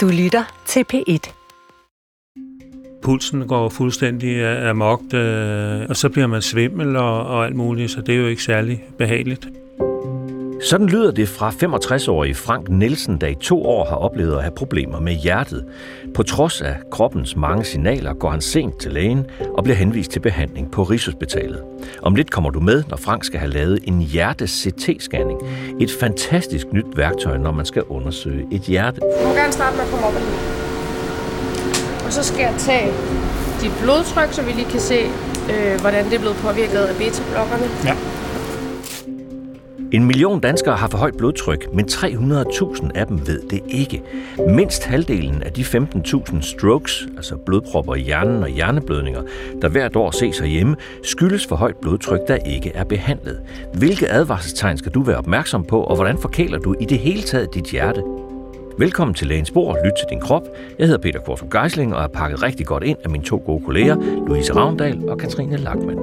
Du lytter til P1. Pulsen går fuldstændig amok, øh, og så bliver man svimmel og, og alt muligt, så det er jo ikke særlig behageligt. Sådan lyder det fra 65-årige Frank Nielsen, der i to år har oplevet at have problemer med hjertet. På trods af kroppens mange signaler går han sent til lægen og bliver henvist til behandling på Rigshospitalet. Om lidt kommer du med, når Frank skal have lavet en hjerte-CT-scanning. Et fantastisk nyt værktøj, når man skal undersøge et hjerte. Du må gerne starte med at komme op og Og så skal jeg tage dit blodtryk, så vi lige kan se, øh, hvordan det er blevet påvirket af beta-blokkerne. Ja. En million danskere har for højt blodtryk, men 300.000 af dem ved det ikke. Mindst halvdelen af de 15.000 strokes, altså blodpropper i hjernen og hjerneblødninger, der hvert år ses herhjemme, skyldes for højt blodtryk, der ikke er behandlet. Hvilke advarselstegn skal du være opmærksom på, og hvordan forkæler du i det hele taget dit hjerte? Velkommen til Lægens Bord, lyt til din krop. Jeg hedder Peter Kvartrup Geisling og er pakket rigtig godt ind af mine to gode kolleger, Louise Ravndal og Katrine Lackmann.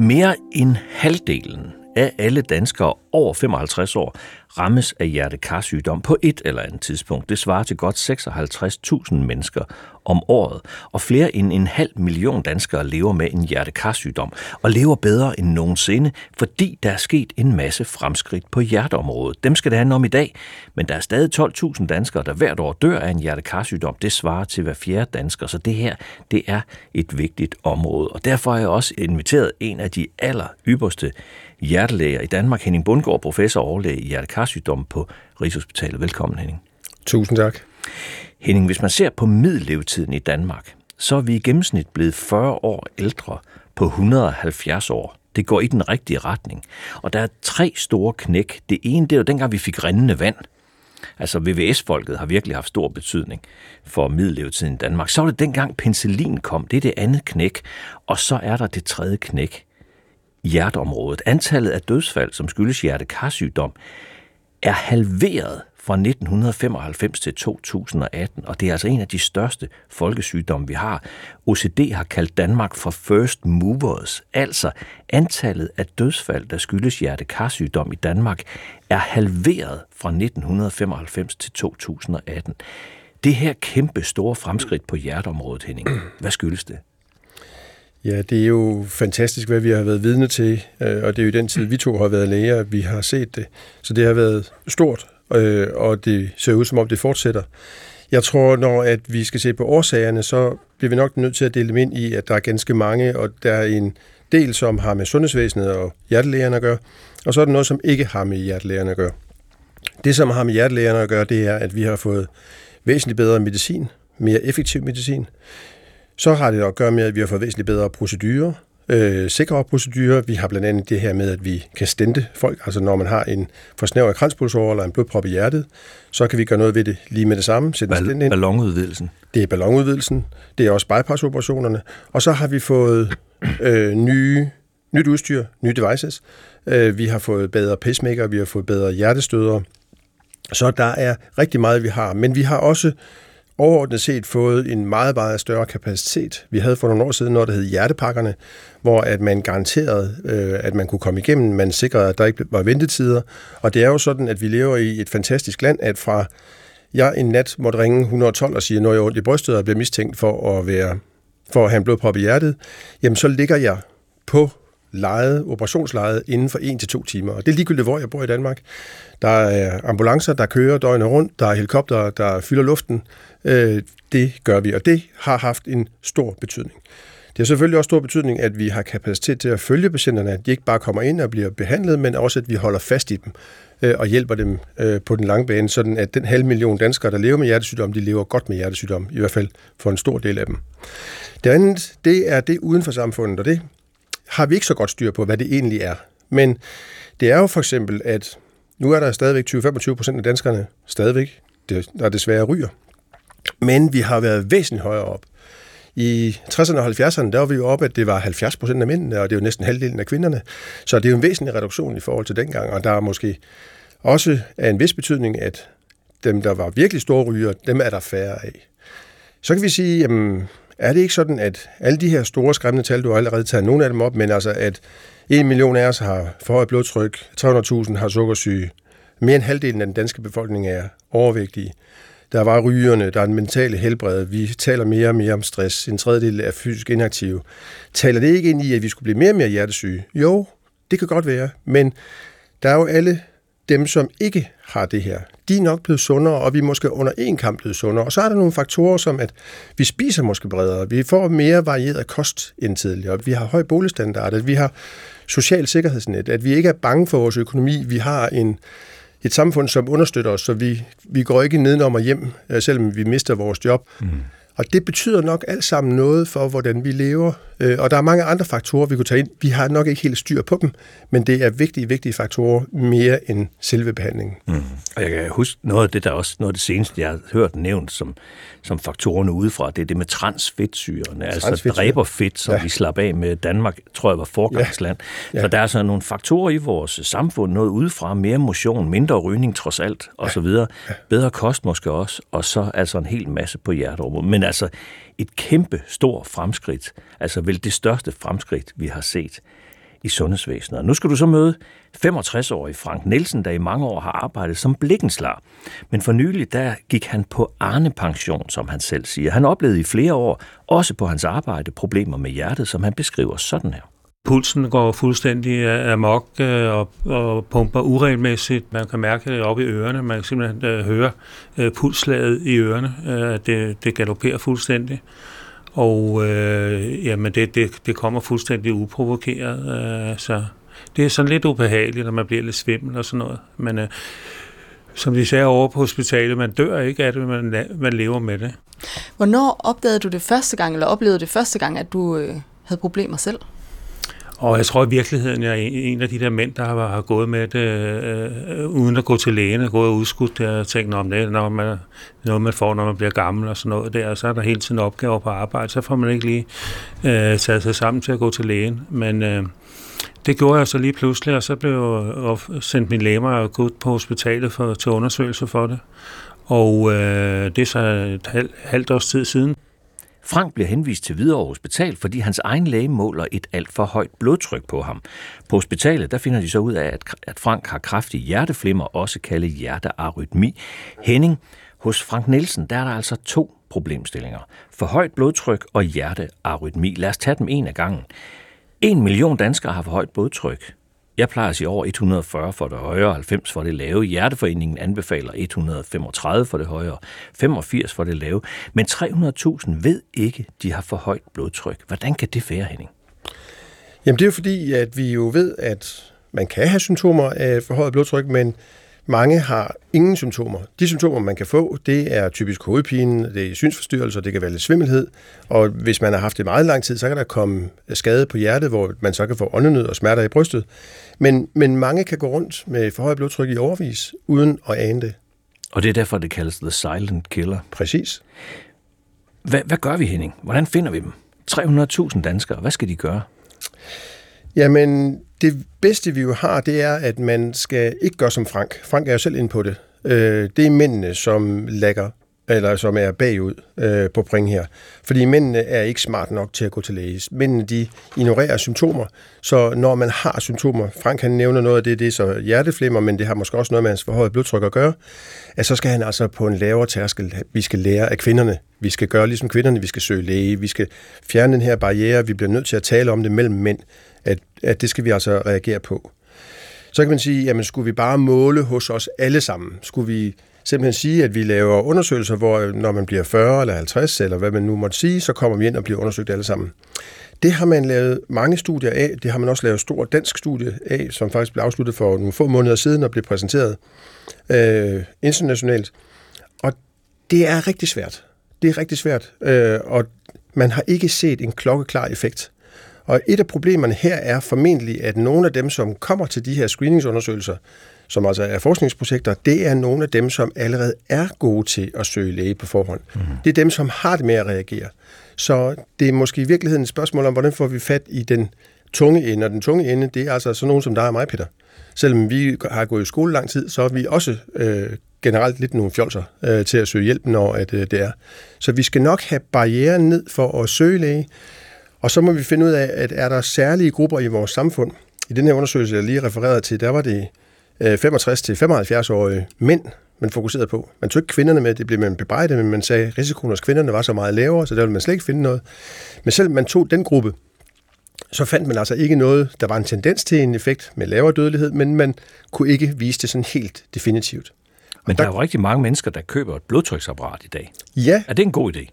Mere end halvdelen af alle danskere over 55 år rammes af hjertekarsygdom på et eller andet tidspunkt. Det svarer til godt 56.000 mennesker om året, og flere end en halv million danskere lever med en hjertekarsygdom, og lever bedre end nogensinde, fordi der er sket en masse fremskridt på hjerteområdet. Dem skal det handle om i dag, men der er stadig 12.000 danskere, der hvert år dør af en hjertekarsygdom. Det svarer til hver fjerde dansker, så det her, det er et vigtigt område. Og derfor har jeg også inviteret en af de aller ypperste hjertelæger i Danmark, Henning Bundgaard, professor og overlæge i hjertekarsygdom på Rigshospitalet. Velkommen, Henning. Tusind tak. Henning, hvis man ser på middellevetiden i Danmark, så er vi i gennemsnit blevet 40 år ældre på 170 år. Det går i den rigtige retning. Og der er tre store knæk. Det ene, det er jo dengang, vi fik rindende vand. Altså VVS-folket har virkelig haft stor betydning for middellevetiden i Danmark. Så var det dengang penicillin kom. Det er det andet knæk. Og så er der det tredje knæk. Hjerteområdet. Antallet af dødsfald, som skyldes hjertekarsygdom, er halveret fra 1995 til 2018, og det er altså en af de største folkesygdomme, vi har. OCD har kaldt Danmark for first movers, altså antallet af dødsfald, der skyldes hjertekarsygdom i Danmark, er halveret fra 1995 til 2018. Det her kæmpe store fremskridt på hjerteområdet, Henning, hvad skyldes det? Ja, det er jo fantastisk, hvad vi har været vidne til, øh, og det er jo i den tid, vi to har været læger, at vi har set det. Så det har været stort, øh, og det ser ud som om, det fortsætter. Jeg tror, når at vi skal se på årsagerne, så bliver vi nok nødt til at dele dem ind i, at der er ganske mange, og der er en del, som har med sundhedsvæsenet og hjertelægerne at gøre, og så er der noget, som ikke har med hjertelægerne at gøre. Det, som har med hjertelægerne at gøre, det er, at vi har fået væsentligt bedre medicin, mere effektiv medicin. Så har det at gøre med, at vi har fået væsentligt bedre procedurer, øh, sikre procedurer. Vi har blandt andet det her med, at vi kan stente folk. Altså når man har en forsnævret kranspulsår eller en blodprop i hjertet, så kan vi gøre noget ved det lige med det samme. Sætte Ball- ind. Ballonudvidelsen. Det er ballonudvidelsen. Det er også bypassoperationerne. Og så har vi fået øh, nye, nyt udstyr, nye devices. Øh, vi har fået bedre pacemaker, vi har fået bedre hjertestødere. Så der er rigtig meget, vi har. Men vi har også overordnet set fået en meget, meget større kapacitet. Vi havde for nogle år siden noget, der hed hjertepakkerne, hvor at man garanterede, øh, at man kunne komme igennem, man sikrede, at der ikke var ventetider. Og det er jo sådan, at vi lever i et fantastisk land, at fra jeg en nat måtte ringe 112 og sige, når jeg ondt i brystet og bliver mistænkt for at, være, for at have en blodprop i hjertet, jamen så ligger jeg på lejet, operationslejet inden for 1 til to timer. Og det er ligegyldigt, hvor jeg bor i Danmark. Der er ambulancer, der kører døgnet rundt, der er helikopter, der fylder luften. Øh, det gør vi, og det har haft en stor betydning. Det har selvfølgelig også stor betydning, at vi har kapacitet til at følge patienterne, at de ikke bare kommer ind og bliver behandlet, men også at vi holder fast i dem øh, og hjælper dem øh, på den lange bane, sådan at den halv million danskere, der lever med hjertesygdom, de lever godt med hjertesygdom, i hvert fald for en stor del af dem. Det andet, det er det uden for samfundet, og det har vi ikke så godt styr på, hvad det egentlig er. Men det er jo for eksempel, at nu er der stadigvæk 20-25 procent af danskerne stadigvæk, der desværre ryger. Men vi har været væsentligt højere op. I 60'erne og 70'erne, der var vi jo oppe, at det var 70 procent af mændene, og det er jo næsten halvdelen af kvinderne. Så det er jo en væsentlig reduktion i forhold til dengang, og der er måske også af en vis betydning, at dem, der var virkelig store ryger, dem er der færre af. Så kan vi sige, jamen, er det ikke sådan, at alle de her store skræmmende tal, du har allerede taget nogle af dem op, men altså at 1 million af os har forhøjet blodtryk, 300.000 har sukkersyge, Mere end halvdelen af den danske befolkning er overvægtige. Der var rygerne, der er den mentale helbred. Vi taler mere og mere om stress. En tredjedel er fysisk inaktive. Taler det ikke ind i, at vi skulle blive mere og mere hjertesyge? Jo, det kan godt være. Men der er jo alle dem, som ikke har det her. De er nok blevet sundere, og vi er måske under en kamp blevet sundere. Og så er der nogle faktorer, som at vi spiser måske bredere. Vi får mere varieret kost end tidligere. Vi har høj boligstandard. At vi har social sikkerhedsnet. At vi ikke er bange for vores økonomi. Vi har en et samfund, som understøtter os, så vi, vi går ikke nedenom og hjem, øh, selvom vi mister vores job. Mm. Og det betyder nok alt sammen noget for, hvordan vi lever. Øh, og der er mange andre faktorer, vi kunne tage ind. Vi har nok ikke helt styr på dem, men det er vigtige, vigtige faktorer mere end selve behandlingen. Mm. Og jeg kan huske noget af det, der også noget af det seneste, jeg har hørt nævnt som, som faktorerne udefra, det er det med transfedtsyrene, altså dræberfedt, som ja. vi slap af med Danmark, tror jeg var forgangsland. Ja. Ja. Så der er altså nogle faktorer i vores samfund, noget udefra, mere motion, mindre rygning trods alt, og ja. så videre. Ja. Bedre kost måske også, og så altså en hel masse på hjerteområdet. Men altså et kæmpe stort fremskridt, altså vel det største fremskridt, vi har set i sundhedsvæsenet. Og nu skal du så møde 65-årig Frank Nielsen, der i mange år har arbejdet som blikkenslar. Men for nylig, der gik han på Arne-pension, som han selv siger. Han oplevede i flere år, også på hans arbejde, problemer med hjertet, som han beskriver sådan her. Pulsen går fuldstændig amok øh, og, og pumper uregelmæssigt. Man kan mærke det oppe i ørerne. Man kan simpelthen øh, høre øh, pulslaget i ørerne. Det, det galopperer fuldstændig. Og øh, jamen det, det, det kommer fuldstændig uprovokeret. Øh, så det er sådan lidt ubehageligt, når man bliver lidt svimmel og sådan noget. Men øh, som de sagde over på hospitalet, man dør ikke af det, man, man lever med det. Hvornår opdagede du det første gang, eller oplevede det første gang, at du øh, havde problemer selv? Og jeg tror i virkeligheden, jeg er en af de der mænd, der har, har gået med det, øh, øh, uden at gå til lægen, og gået og udskudt det, og tænkt, om det når man, noget, man får, når man bliver gammel og sådan noget der, og så er der hele tiden opgaver på arbejde, så får man ikke lige øh, taget sig sammen til at gå til lægen. Men øh, det gjorde jeg så lige pludselig, og så blev jeg sendt min læge og gået på hospitalet for, til undersøgelse for det. Og øh, det er så et halvt, halvt års tid siden. Frank bliver henvist til Hvidovre Hospital, fordi hans egen læge måler et alt for højt blodtryk på ham. På hospitalet der finder de så ud af, at Frank har kraftig hjerteflimmer, også kaldet hjertearytmi. Henning, hos Frank Nielsen, der er der altså to problemstillinger. For højt blodtryk og hjertearytmi. Lad os tage dem en af gangen. En million danskere har for højt blodtryk. Jeg plejer at sige over 140 for det højere, 90 for det lave. Hjerteforeningen anbefaler 135 for det højere, 85 for det lave. Men 300.000 ved ikke, de har for højt blodtryk. Hvordan kan det være, Henning? Jamen det er jo fordi, at vi jo ved, at man kan have symptomer af forhøjet blodtryk, men mange har ingen symptomer. De symptomer, man kan få, det er typisk hovedpine, det er synsforstyrrelser, det kan være lidt svimmelhed, og hvis man har haft det meget lang tid, så kan der komme skade på hjertet, hvor man så kan få åndenød og smerter i brystet. Men, men mange kan gå rundt med for højt blodtryk i overvis, uden at ane det. Og det er derfor, det kaldes the silent killer. Præcis. Hvad, hvad gør vi, Henning? Hvordan finder vi dem? 300.000 danskere, hvad skal de gøre? Jamen, det bedste vi jo har, det er, at man skal ikke gøre som Frank. Frank er jo selv inde på det. Øh, det er mændene, som lægger eller som er bagud øh, på bring her. Fordi mændene er ikke smart nok til at gå til læge. Mændene, de ignorerer symptomer, så når man har symptomer, Frank han nævner noget af det, det er så hjerteflimmer, men det har måske også noget med hans forhøjet blodtryk at gøre, at så skal han altså på en lavere tærskel. Vi skal lære af kvinderne. Vi skal gøre ligesom kvinderne, vi skal søge læge, vi skal fjerne den her barriere, vi bliver nødt til at tale om det mellem mænd, at, at det skal vi altså reagere på. Så kan man sige, jamen skulle vi bare måle hos os alle sammen? Skulle vi simpelthen sige, at vi laver undersøgelser, hvor når man bliver 40 eller 50, eller hvad man nu måtte sige, så kommer vi ind og bliver undersøgt alle sammen. Det har man lavet mange studier af. Det har man også lavet et stort dansk studie af, som faktisk blev afsluttet for nogle få måneder siden og blev præsenteret øh, internationalt. Og det er rigtig svært. Det er rigtig svært, øh, og man har ikke set en klokkeklar effekt. Og et af problemerne her er formentlig, at nogle af dem, som kommer til de her screeningsundersøgelser, som altså er forskningsprojekter, det er nogle af dem, som allerede er gode til at søge læge på forhånd. Mm. Det er dem, som har det med at reagere. Så det er måske i virkeligheden et spørgsmål om, hvordan får vi fat i den tunge ende, og den tunge ende, det er altså sådan nogen som dig og mig, Peter. Selvom vi har gået i skole lang tid, så er vi også øh, generelt lidt nogle fjolser øh, til at søge hjælp, når at, øh, det er. Så vi skal nok have barrieren ned for at søge læge, og så må vi finde ud af, at er der særlige grupper i vores samfund. I den her undersøgelse, jeg lige refererede til, der var det øh, 65-75-årige mænd, man fokuserede på. Man tog ikke kvinderne med, det blev man bebrejdet, men man sagde, at risikoen hos kvinderne var så meget lavere, så der ville man slet ikke finde noget. Men selv man tog den gruppe, så fandt man altså ikke noget, der var en tendens til en effekt med lavere dødelighed, men man kunne ikke vise det sådan helt definitivt. Men der, der er jo rigtig mange mennesker, der køber et blodtryksapparat i dag. Ja. Er det en god idé?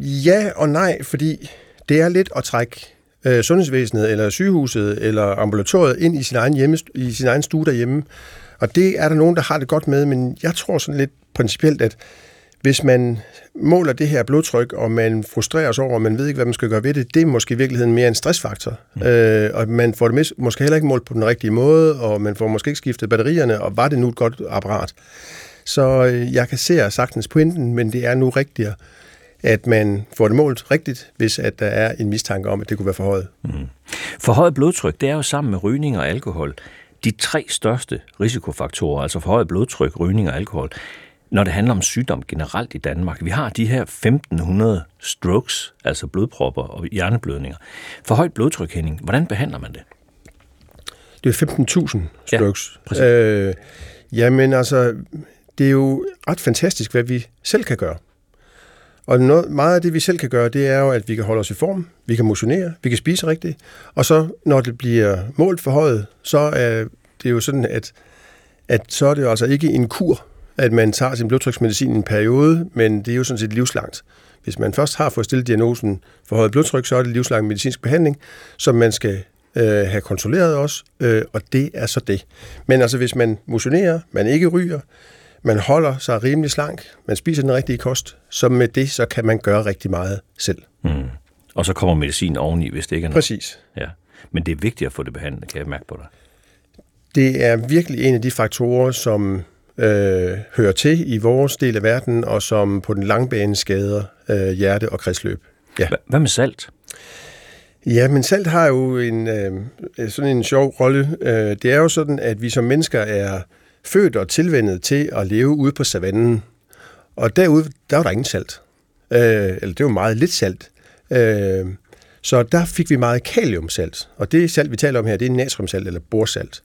Ja og nej, fordi det er lidt at trække øh, sundhedsvæsenet, eller sygehuset, eller ambulatoriet ind i sin egen, hjemme, i sin egen stue derhjemme. Og det er der nogen, der har det godt med, men jeg tror sådan lidt principielt, at hvis man måler det her blodtryk, og man frustrerer sig over, og man ved ikke, hvad man skal gøre ved det, det er måske i virkeligheden mere en stressfaktor. Mm. Øh, og man får det måske heller ikke målt på den rigtige måde, og man får måske ikke skiftet batterierne, og var det nu et godt apparat? Så øh, jeg kan se sagtens pointen, men det er nu rigtigere, at man får det målt rigtigt, hvis at der er en mistanke om, at det kunne være forhøjet. Mm. Forhøjet blodtryk, det er jo sammen med rygning og alkohol de tre største risikofaktorer, altså forhøjet blodtryk, rygning og alkohol, når det handler om sygdom generelt i Danmark. Vi har de her 1500 strokes, altså blodpropper og hjerneblødninger. For højt blodtryk, Henning, hvordan behandler man det? Det er 15.000 strokes. Ja, øh, jamen altså, det er jo ret fantastisk, hvad vi selv kan gøre. Og noget, meget af det, vi selv kan gøre, det er jo, at vi kan holde os i form, vi kan motionere, vi kan spise rigtigt, og så når det bliver målt for højet, så er det jo sådan, at, at så er det jo altså ikke en kur, at man tager sin blodtryksmedicin i en periode, men det er jo sådan set livslangt. Hvis man først har fået stillet diagnosen for højt blodtryk, så er det livslang medicinsk behandling, som man skal øh, have kontrolleret også, øh, og det er så det. Men altså, hvis man motionerer, man ikke ryger, man holder sig rimelig slank, man spiser den rigtige kost, så med det, så kan man gøre rigtig meget selv. Mm. Og så kommer medicin oveni, hvis det ikke er noget. Præcis. Ja. Men det er vigtigt at få det behandlet, kan jeg mærke på dig. Det er virkelig en af de faktorer, som øh, hører til i vores del af verden, og som på den lange bane skader øh, hjerte og kredsløb. Ja. Hvad med salt? Ja, men salt har jo en, øh, sådan en sjov rolle. Øh, det er jo sådan, at vi som mennesker er født og tilvendet til at leve ude på savannen. Og derude, der var der ingen salt. Øh, eller det var meget lidt salt. Øh, så der fik vi meget kaliumsalt. Og det salt, vi taler om her, det er natriumsalt eller borsalt.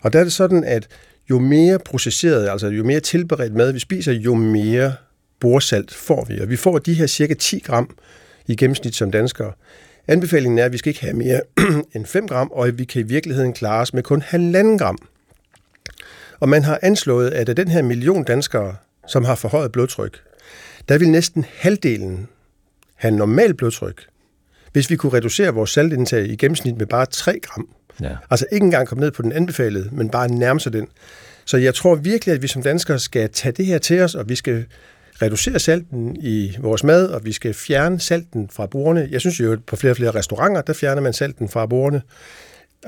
Og der er det sådan, at jo mere processeret, altså jo mere tilberedt mad vi spiser, jo mere borsalt får vi. Og vi får de her cirka 10 gram i gennemsnit som danskere. Anbefalingen er, at vi skal ikke have mere end 5 gram, og vi kan i virkeligheden klare os med kun halvanden gram. Og man har anslået, at af den her million danskere, som har forhøjet blodtryk, der vil næsten halvdelen have normal blodtryk, hvis vi kunne reducere vores saltindtag i gennemsnit med bare 3 gram. Ja. Altså ikke engang komme ned på den anbefalede, men bare nærme sig den. Så jeg tror virkelig, at vi som danskere skal tage det her til os, og vi skal reducere salten i vores mad, og vi skal fjerne salten fra bordene. Jeg synes jo, at på flere og flere restauranter, der fjerner man salten fra bordene.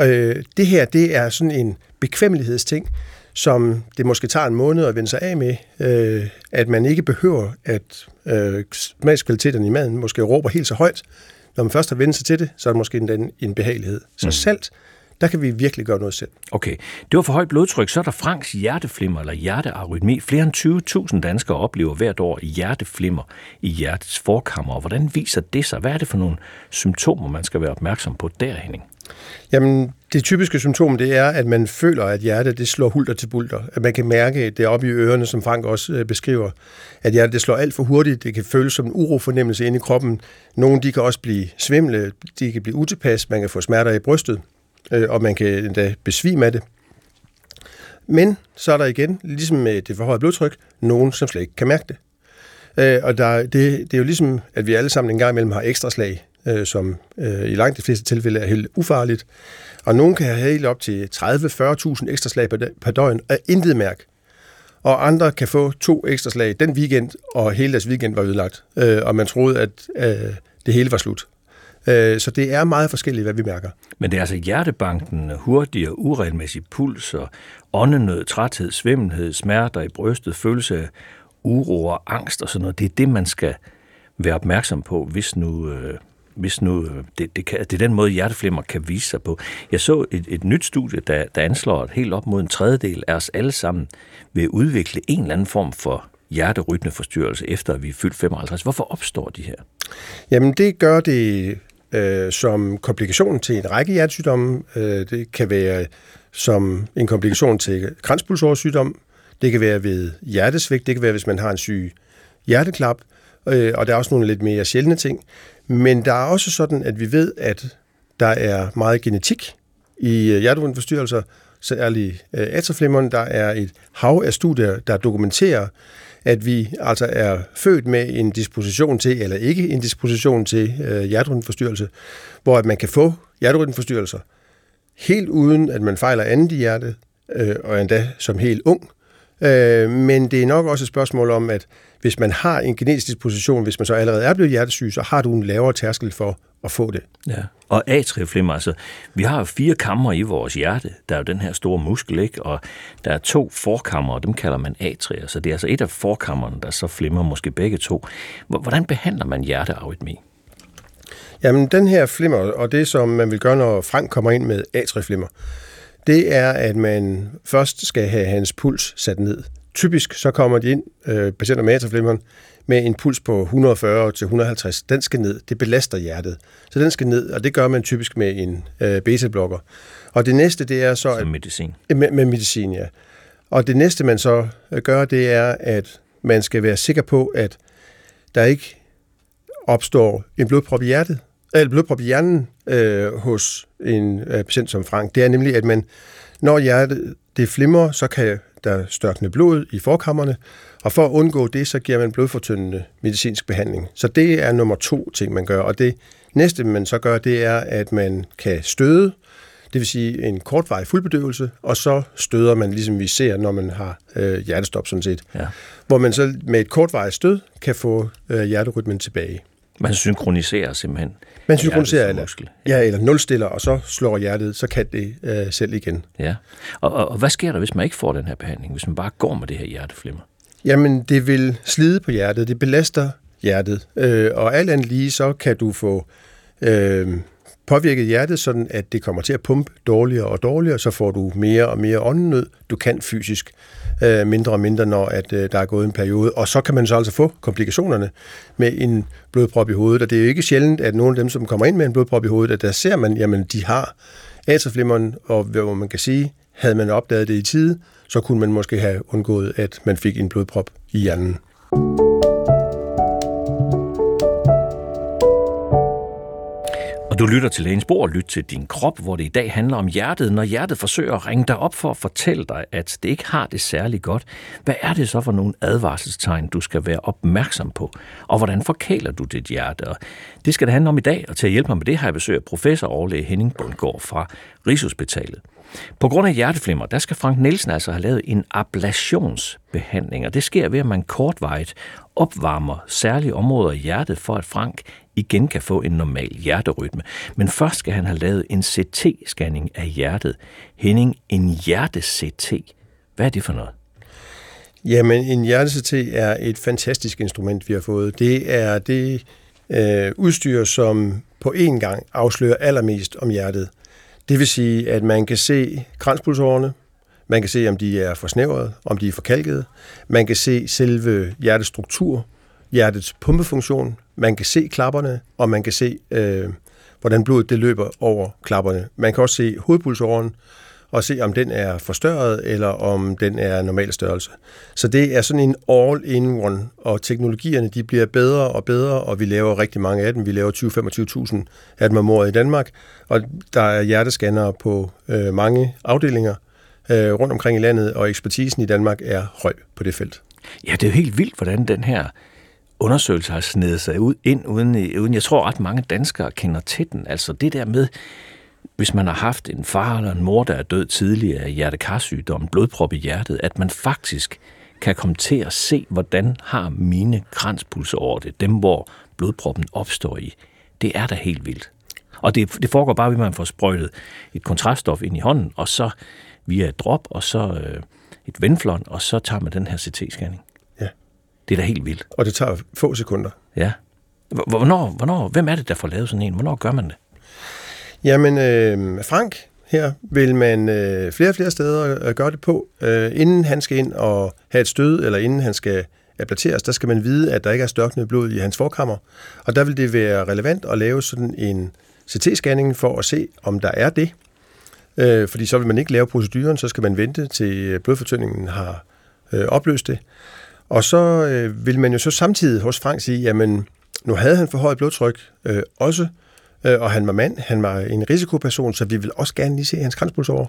Øh, det her, det er sådan en bekvemmelighedsting, som det måske tager en måned at vende sig af med, øh, at man ikke behøver, at øh, smagskvaliteten i maden måske råber helt så højt. Når man først har vendt sig til det, så er det måske en, en behagelighed. Så mm. salt, der kan vi virkelig gøre noget selv. Okay. Det var for højt blodtryk. Så er der Franks hjerteflimmer eller hjertearytmi. Flere end 20.000 danskere oplever hvert år hjerteflimmer i hjertets forkammer. Hvordan viser det sig? Hvad er det for nogle symptomer, man skal være opmærksom på der, Henning? Jamen, det typiske symptom, det er, at man føler, at hjertet det slår hulter til bulter. At man kan mærke det oppe i ørerne, som Frank også øh, beskriver, at hjertet det slår alt for hurtigt. Det kan føles som en urofornemmelse inde i kroppen. Nogle de kan også blive svimle, de kan blive utilpas, man kan få smerter i brystet, øh, og man kan endda besvime af det. Men så er der igen, ligesom med det forhøjet blodtryk, nogen, som slet ikke kan mærke det. Øh, og der, det, det er jo ligesom, at vi alle sammen en gang imellem har ekstra slag øh, som øh, i langt de fleste tilfælde er helt ufarligt. Og nogen kan have helt op til 30-40.000 ekstra slag per døgn af intet mærke. Og andre kan få to ekstra slag den weekend, og hele deres weekend var ødelagt. Øh, og man troede, at øh, det hele var slut. Øh, så det er meget forskelligt, hvad vi mærker. Men det er altså hjertebanken, hurtig og uregelmæssig puls, og åndenød, træthed, svimmelhed, smerter i brystet, følelse af uro og angst og sådan noget. Det er det, man skal være opmærksom på, hvis nu øh, hvis nu øh, det, det, kan, det er den måde, hjerteflimmer kan vise sig på. Jeg så et, et nyt studie, der, der anslår, at helt op mod en tredjedel af os alle sammen vil udvikle en eller anden form for hjerterytmeforstyrrelse, efter vi er fyldt 55. Hvorfor opstår de her? Jamen, det gør det øh, som komplikation til en række hjertesygdomme. Øh, det kan være som en komplikation til kranspulsårssygdom. Det kan være ved hjertesvigt, det kan være, hvis man har en syg hjerteklap, øh, og der er også nogle lidt mere sjældne ting. Men der er også sådan, at vi ved, at der er meget genetik i øh, hjertevundforstyrrelser, særligt øh. Der er et hav af studier, der dokumenterer, at vi altså er født med en disposition til, eller ikke en disposition til øh, hvor at man kan få hjerterytmeforstyrrelser helt uden, at man fejler andet i hjertet, øh, og endda som helt ung. Øh, men det er nok også et spørgsmål om, at hvis man har en genetisk disposition, hvis man så allerede er blevet hjertesyg, så har du en lavere tærskel for at få det. Ja. Og atrieflimmer, altså, vi har fire kammer i vores hjerte. Der er jo den her store muskel, ikke? Og der er to forkammer, og dem kalder man atrier. Så det er altså et af forkammerne, der så flimmer måske begge to. Hvordan behandler man hjertearytmi? Jamen, den her flimmer, og det som man vil gøre, når Frank kommer ind med atrieflimmer, det er, at man først skal have hans puls sat ned. Typisk så kommer de ind, øh, patienter med atrieflimmeren, med en puls på 140 til 150. Den skal ned. Det belaster hjertet. Så den skal ned, og det gør man typisk med en øh, beta-blokker. Og det næste, det er så... Som medicin. Med, med medicin, ja. Og det næste, man så øh, gør, det er, at man skal være sikker på, at der ikke opstår en blodprop i hjertet, eller blodprop i hjernen øh, hos en øh, patient som Frank. Det er nemlig, at man, når hjertet det flimrer, så kan der størkne blod i forkammerne, og for at undgå det, så giver man blodfortyndende medicinsk behandling. Så det er nummer to ting, man gør. Og det næste, man så gør, det er, at man kan støde, det vil sige en kortvarig fuldbedøvelse, og så støder man, ligesom vi ser, når man har øh, hjertestop sådan set. Ja. Hvor man så med et kortvarigt stød kan få øh, hjerterytmen tilbage. Man synkroniserer simpelthen Man synkroniserer, eller, ja, eller nulstiller, og så slår hjertet, så kan det øh, selv igen. Ja. Og, og, og hvad sker der, hvis man ikke får den her behandling, hvis man bare går med det her hjerteflimmer? Jamen, det vil slide på hjertet, det belaster hjertet, øh, og alt andet lige, så kan du få øh, påvirket hjertet, sådan at det kommer til at pumpe dårligere og dårligere, så får du mere og mere åndenød. Du kan fysisk øh, mindre og mindre, når at, øh, der er gået en periode. Og så kan man så altså få komplikationerne med en blodprop i hovedet. Og det er jo ikke sjældent, at nogle af dem, som kommer ind med en blodprop i hovedet, at der ser man, jamen de har atrieflimmeren, og hvor man kan sige, havde man opdaget det i tide, så kunne man måske have undgået, at man fik en blodprop i hjernen. Og du lytter til Lægens Bord, lyt til din krop, hvor det i dag handler om hjertet. Når hjertet forsøger at ringe dig op for at fortælle dig, at det ikke har det særlig godt, hvad er det så for nogle advarselstegn, du skal være opmærksom på? Og hvordan forkæler du dit hjerte? Og det skal det handle om i dag, og til at hjælpe mig med det har jeg besøgt professor overlæge Henning Bundgaard fra Rigshospitalet. På grund af hjerteflimmer, der skal Frank Nielsen altså have lavet en ablationsbehandling, og det sker ved, at man kortvarigt opvarmer særlige områder i hjertet, for at Frank igen kan få en normal hjerterytme. Men først skal han have lavet en CT-scanning af hjertet. Henning, en hjerte-CT, hvad er det for noget? Jamen, en hjerte-CT er et fantastisk instrument, vi har fået. Det er det øh, udstyr, som på én gang afslører allermest om hjertet. Det vil sige, at man kan se kranspulsårene, man kan se, om de er forsnævrede, om de er forkalkede. Man kan se selve hjertets struktur, hjertets pumpefunktion. Man kan se klapperne, og man kan se, øh, hvordan blodet det løber over klapperne. Man kan også se hovedpulsåren, og se, om den er forstørret, eller om den er normal størrelse. Så det er sådan en all-in-one, og teknologierne de bliver bedre og bedre, og vi laver rigtig mange af dem. Vi laver 20-25.000 af dem om året i Danmark, og der er hjertescannere på øh, mange afdelinger øh, rundt omkring i landet, og ekspertisen i Danmark er høj på det felt. Ja, det er jo helt vildt, hvordan den her undersøgelse har snedet sig ud ind, uden, øh, uden jeg tror ret mange danskere kender til den. Altså det der med, hvis man har haft en far eller en mor, der er død tidligere af hjertekarsygdom, blodprop i hjertet, at man faktisk kan komme til at se, hvordan har mine kranspulser det, dem hvor blodproppen opstår i. Det er da helt vildt. Og det, det foregår bare ved, at man får sprøjtet et kontraststof ind i hånden, og så via et drop, og så øh, et venflon, og så tager man den her CT-scanning. Det er da helt vildt. Og det tager få sekunder. Ja. Hvornår, hvornår, hvem er det, der får lavet sådan en? Hvornår gør man det? Jamen, øh, Frank her vil man øh, flere og flere steder øh, gøre det på. Øh, inden han skal ind og have et stød, eller inden han skal ablateres, der skal man vide, at der ikke er størknet blod i hans forkammer. Og der vil det være relevant at lave sådan en CT-scanning for at se, om der er det. øh, fordi så vil man ikke lave proceduren, så skal man vente til blodfortyndingen har øh, opløst det. Og så øh, vil man jo så samtidig hos Frank sige, jamen nu havde han for højt blodtryk øh, også, øh, og han var mand, han var en risikoperson, så vi vil også gerne lige se hans kranspuls over.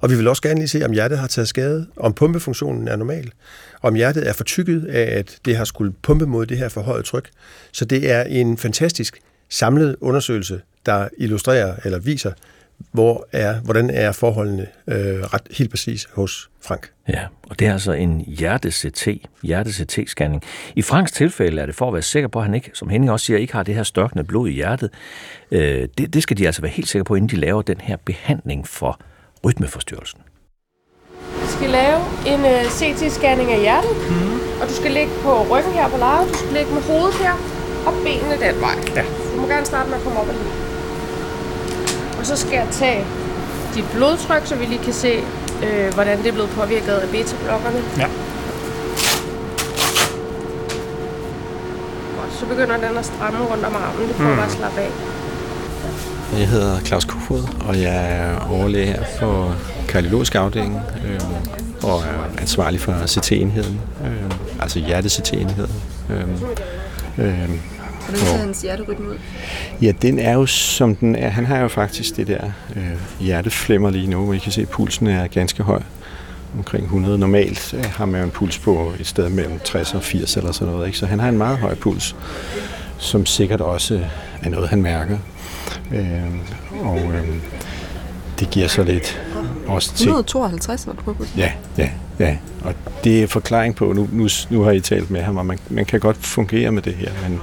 Og vi vil også gerne lige se, om hjertet har taget skade, om pumpefunktionen er normal, om hjertet er fortykket af, at det har skulle pumpe mod det her forhøjet tryk. Så det er en fantastisk samlet undersøgelse, der illustrerer eller viser, hvor er, hvordan er forholdene øh, ret helt præcis hos Frank. Ja, og det er altså en hjerte-CT, hjerte-CT-scanning. I Franks tilfælde er det for at være sikker på, at han ikke, som Henning også siger, ikke har det her størkende blod i hjertet. Øh, det, det skal de altså være helt sikre på, inden de laver den her behandling for rytmeforstyrrelsen. Vi skal lave en uh, øh, CT-scanning af hjertet, mm. og du skal ligge på ryggen her på lejet, du skal ligge med hovedet her, og benene den vej. Ja. Du må gerne starte med at komme op og ligge. Og så skal jeg tage dit blodtryk, så vi lige kan se, øh, hvordan det er blevet påvirket af beta-blokkerne. Ja. Godt, så begynder den at stramme rundt om armen. Det får mm. bare slappe af. Jeg hedder Claus Kofod, og jeg er overlæge her for kardiologisk afdeling øh, og er ansvarlig for CT-enheden, øh, altså hjerte-CT-enheden. Øh, øh, Hvordan ser hans hjerterytme ud? Ja, den er jo som den er. Han har jo faktisk det der øh, hjerteflimmer lige nu, hvor I kan se, at pulsen er ganske høj. Omkring 100. Normalt øh, har man jo en puls på et sted mellem 60 og 80 eller sådan noget. Ikke? Så han har en meget høj puls, som sikkert også er noget, han mærker. Øh, og øh, det giver så lidt også til... 152 var du på Ja, ja, ja. Og det er forklaring på, nu, nu, nu har I talt med ham, og man, man kan godt fungere med det her, men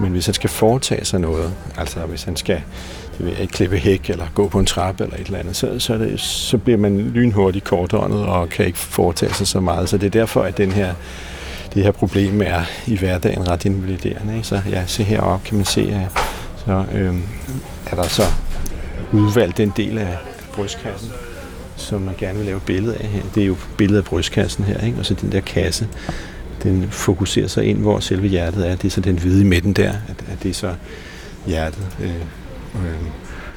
men hvis han skal foretage sig noget, altså hvis han skal det ved, ikke klippe hæk eller gå på en trappe eller et eller andet, så, så, det, så bliver man lynhurtigt kortåndet og kan ikke foretage sig så meget. Så det er derfor, at den her, det her problem er i hverdagen ret invaliderende. Ikke? Så ja, se heroppe kan man se, at så øh, er der så udvalgt den del af brystkassen, som man gerne vil lave billede af her. Det er jo billedet af brystkassen her, ikke? og så den der kasse, den fokuserer sig ind, hvor selve hjertet er. Det er så den hvide i midten der, at, at det er så hjertet. Øh, øh.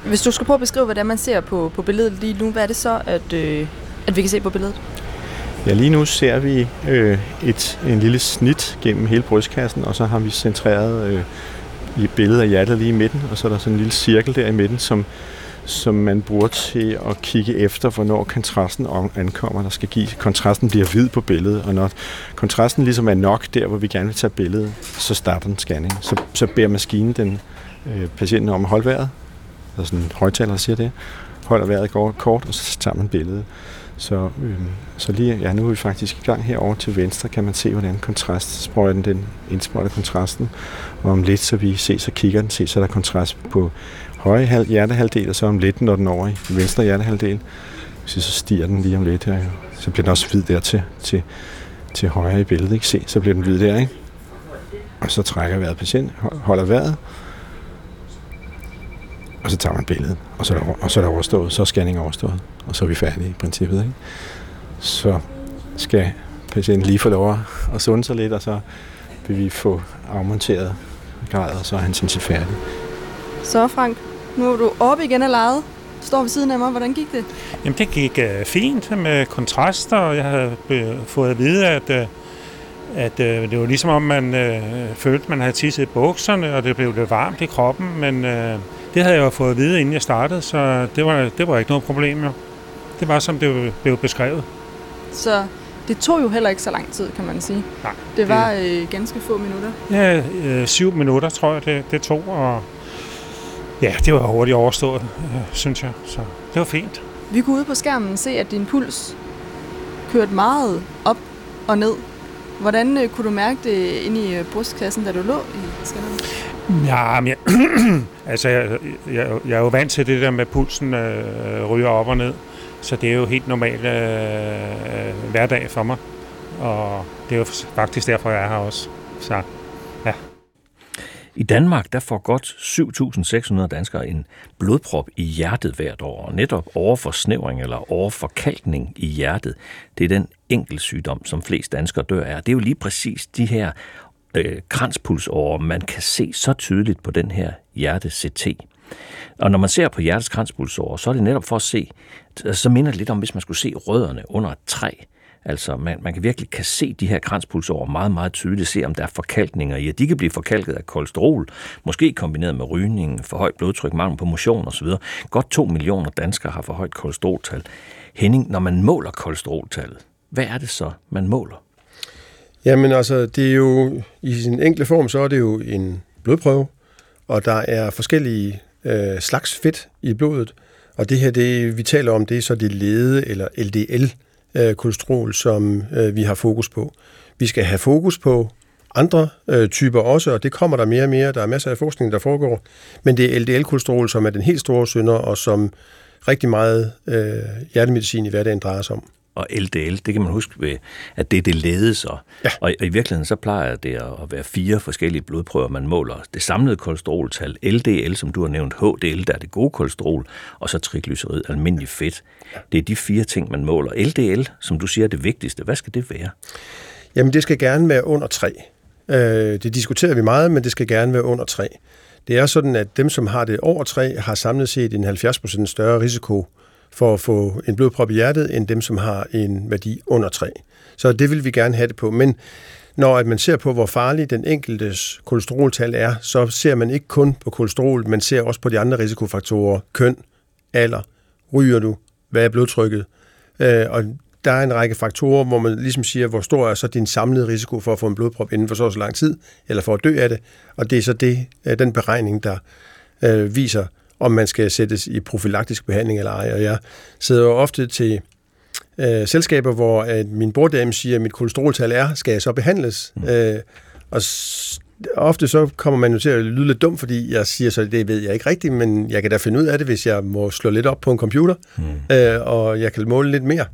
Hvis du skal prøve at beskrive, er, man ser på, på billedet lige nu, hvad er det så, at, øh, at vi kan se på billedet? Ja, lige nu ser vi øh, et, en lille snit gennem hele brystkassen, og så har vi centreret øh, i billedet af hjertet lige i midten, og så er der sådan en lille cirkel der i midten, som, som man bruger til at kigge efter, hvornår kontrasten ankommer. Der skal give, kontrasten bliver hvid på billedet, og når kontrasten ligesom er nok der, hvor vi gerne vil tage billedet, så starter den scanning. Så, så beder maskinen den øh, patienten om at holde vejret. Der er sådan en højtaler, der siger det. Holder vejret kort, og så tager man billedet. Så, øh, så lige, ja, nu er vi faktisk i gang herover til venstre, kan man se, hvordan kontrastsprøjten, den indsprøjter kontrasten. Og om lidt, så vi ser, så kigger den, se, så er der kontrast på højre halv, hjertehalvdel, og så om lidt, når den over i venstre hjertehalvdel, så, så stiger den lige om lidt her. Så bliver den også hvid der til, til, til højre i billedet. Ikke? Se, så bliver den hvid der, ikke? Og så trækker vejret patient, holder vejret, og så tager man billedet, og så er der, og så er der overstået, så er scanning overstået, og så er vi færdige i princippet. Ikke? Så skal patienten lige få lov at sunde sig lidt, og så vil vi få afmonteret grader, og så er han sådan set færdig. Så Frank, nu er du oppe igen af lejet. Står ved siden af mig. Hvordan gik det? Jamen, det gik uh, fint med kontraster, og jeg havde fået at vide, at, uh, at uh, det var ligesom om, man uh, følte, man havde tisset i bukserne, og det blev lidt varmt i kroppen, men uh, det havde jeg jo fået at vide, inden jeg startede, så det var, det var ikke noget problem, jo. Det var, som det blev beskrevet. Så det tog jo heller ikke så lang tid, kan man sige. Nej. Det var øh, ganske få minutter. Ja, øh, syv minutter, tror jeg, det, det tog, og ja, det var hurtigt overstået, øh, synes jeg. Så det var fint. Vi kunne ude på skærmen se, at din puls kørte meget op og ned. Hvordan øh, kunne du mærke det inde i øh, brystkassen, da du lå i skanneren? Ja, men jeg, altså, jeg, jeg, jeg er jo vant til det der med, pulsen øh, ryger op og ned. Så det er jo helt normalt øh, hverdag for mig. Og det er jo faktisk derfor, jeg er her også. Så i Danmark der får godt 7.600 danskere en blodprop i hjertet hvert år, og netop overforsnævring eller overforkalkning i hjertet, det er den enkelsygdom, som flest danskere dør af. Det er jo lige præcis de her øh, kranspulsårer, man kan se så tydeligt på den her hjerte-CT. Og når man ser på hjertets kranspulsårer, så er det netop for at se, så minder det lidt om, hvis man skulle se rødderne under et træ. Altså, man, man kan virkelig kan se de her kranspulsårer meget, meget tydeligt, se om der er forkalkninger i, at de kan blive forkalket af kolesterol, måske kombineret med rygning, for højt blodtryk, mangel på motion osv. Godt to millioner danskere har for højt kolesteroltal. Henning, når man måler kolesteroltallet, hvad er det så, man måler? Jamen altså, det er jo i sin enkle form, så er det jo en blodprøve, og der er forskellige øh, slags fedt i blodet, og det her, det vi taler om, det er så det lede eller LDL øh, kolesterol, som øh, vi har fokus på. Vi skal have fokus på andre øh, typer også, og det kommer der mere og mere. Der er masser af forskning, der foregår. Men det er LDL-kolesterol, som er den helt store synder, og som rigtig meget øh, hjertemedicin i hverdagen drejer sig om og LDL, det kan man huske ved, at det er det ledes. Og, ja. og i virkeligheden så plejer det at være fire forskellige blodprøver, man måler. Det samlede kolesteroltal, LDL, som du har nævnt, HDL, der er det gode kolesterol, og så triglycerid, almindelig fedt. Det er de fire ting, man måler. LDL, som du siger, er det vigtigste. Hvad skal det være? Jamen, det skal gerne være under 3. Øh, det diskuterer vi meget, men det skal gerne være under 3. Det er sådan, at dem, som har det over 3, har samlet set en 70% større risiko for at få en blodprop i hjertet, end dem, som har en værdi under 3. Så det vil vi gerne have det på. Men når at man ser på, hvor farlig den enkeltes kolesteroltal er, så ser man ikke kun på kolesterol, man ser også på de andre risikofaktorer. Køn, alder, ryger du, hvad er blodtrykket? Øh, og der er en række faktorer, hvor man ligesom siger, hvor stor er så din samlede risiko for at få en blodprop inden for så så lang tid, eller for at dø af det. Og det er så det, øh, den beregning, der øh, viser, om man skal sættes i profylaktisk behandling eller ej. Og jeg sidder jo ofte til øh, selskaber, hvor at min borddame siger, at mit kolesteroltal er, skal jeg så behandles? Mm. Øh, og ofte så kommer man jo til at lyde lidt dum, fordi jeg siger så, det ved jeg ikke rigtigt, men jeg kan da finde ud af det, hvis jeg må slå lidt op på en computer, mm. øh, og jeg kan måle lidt mere.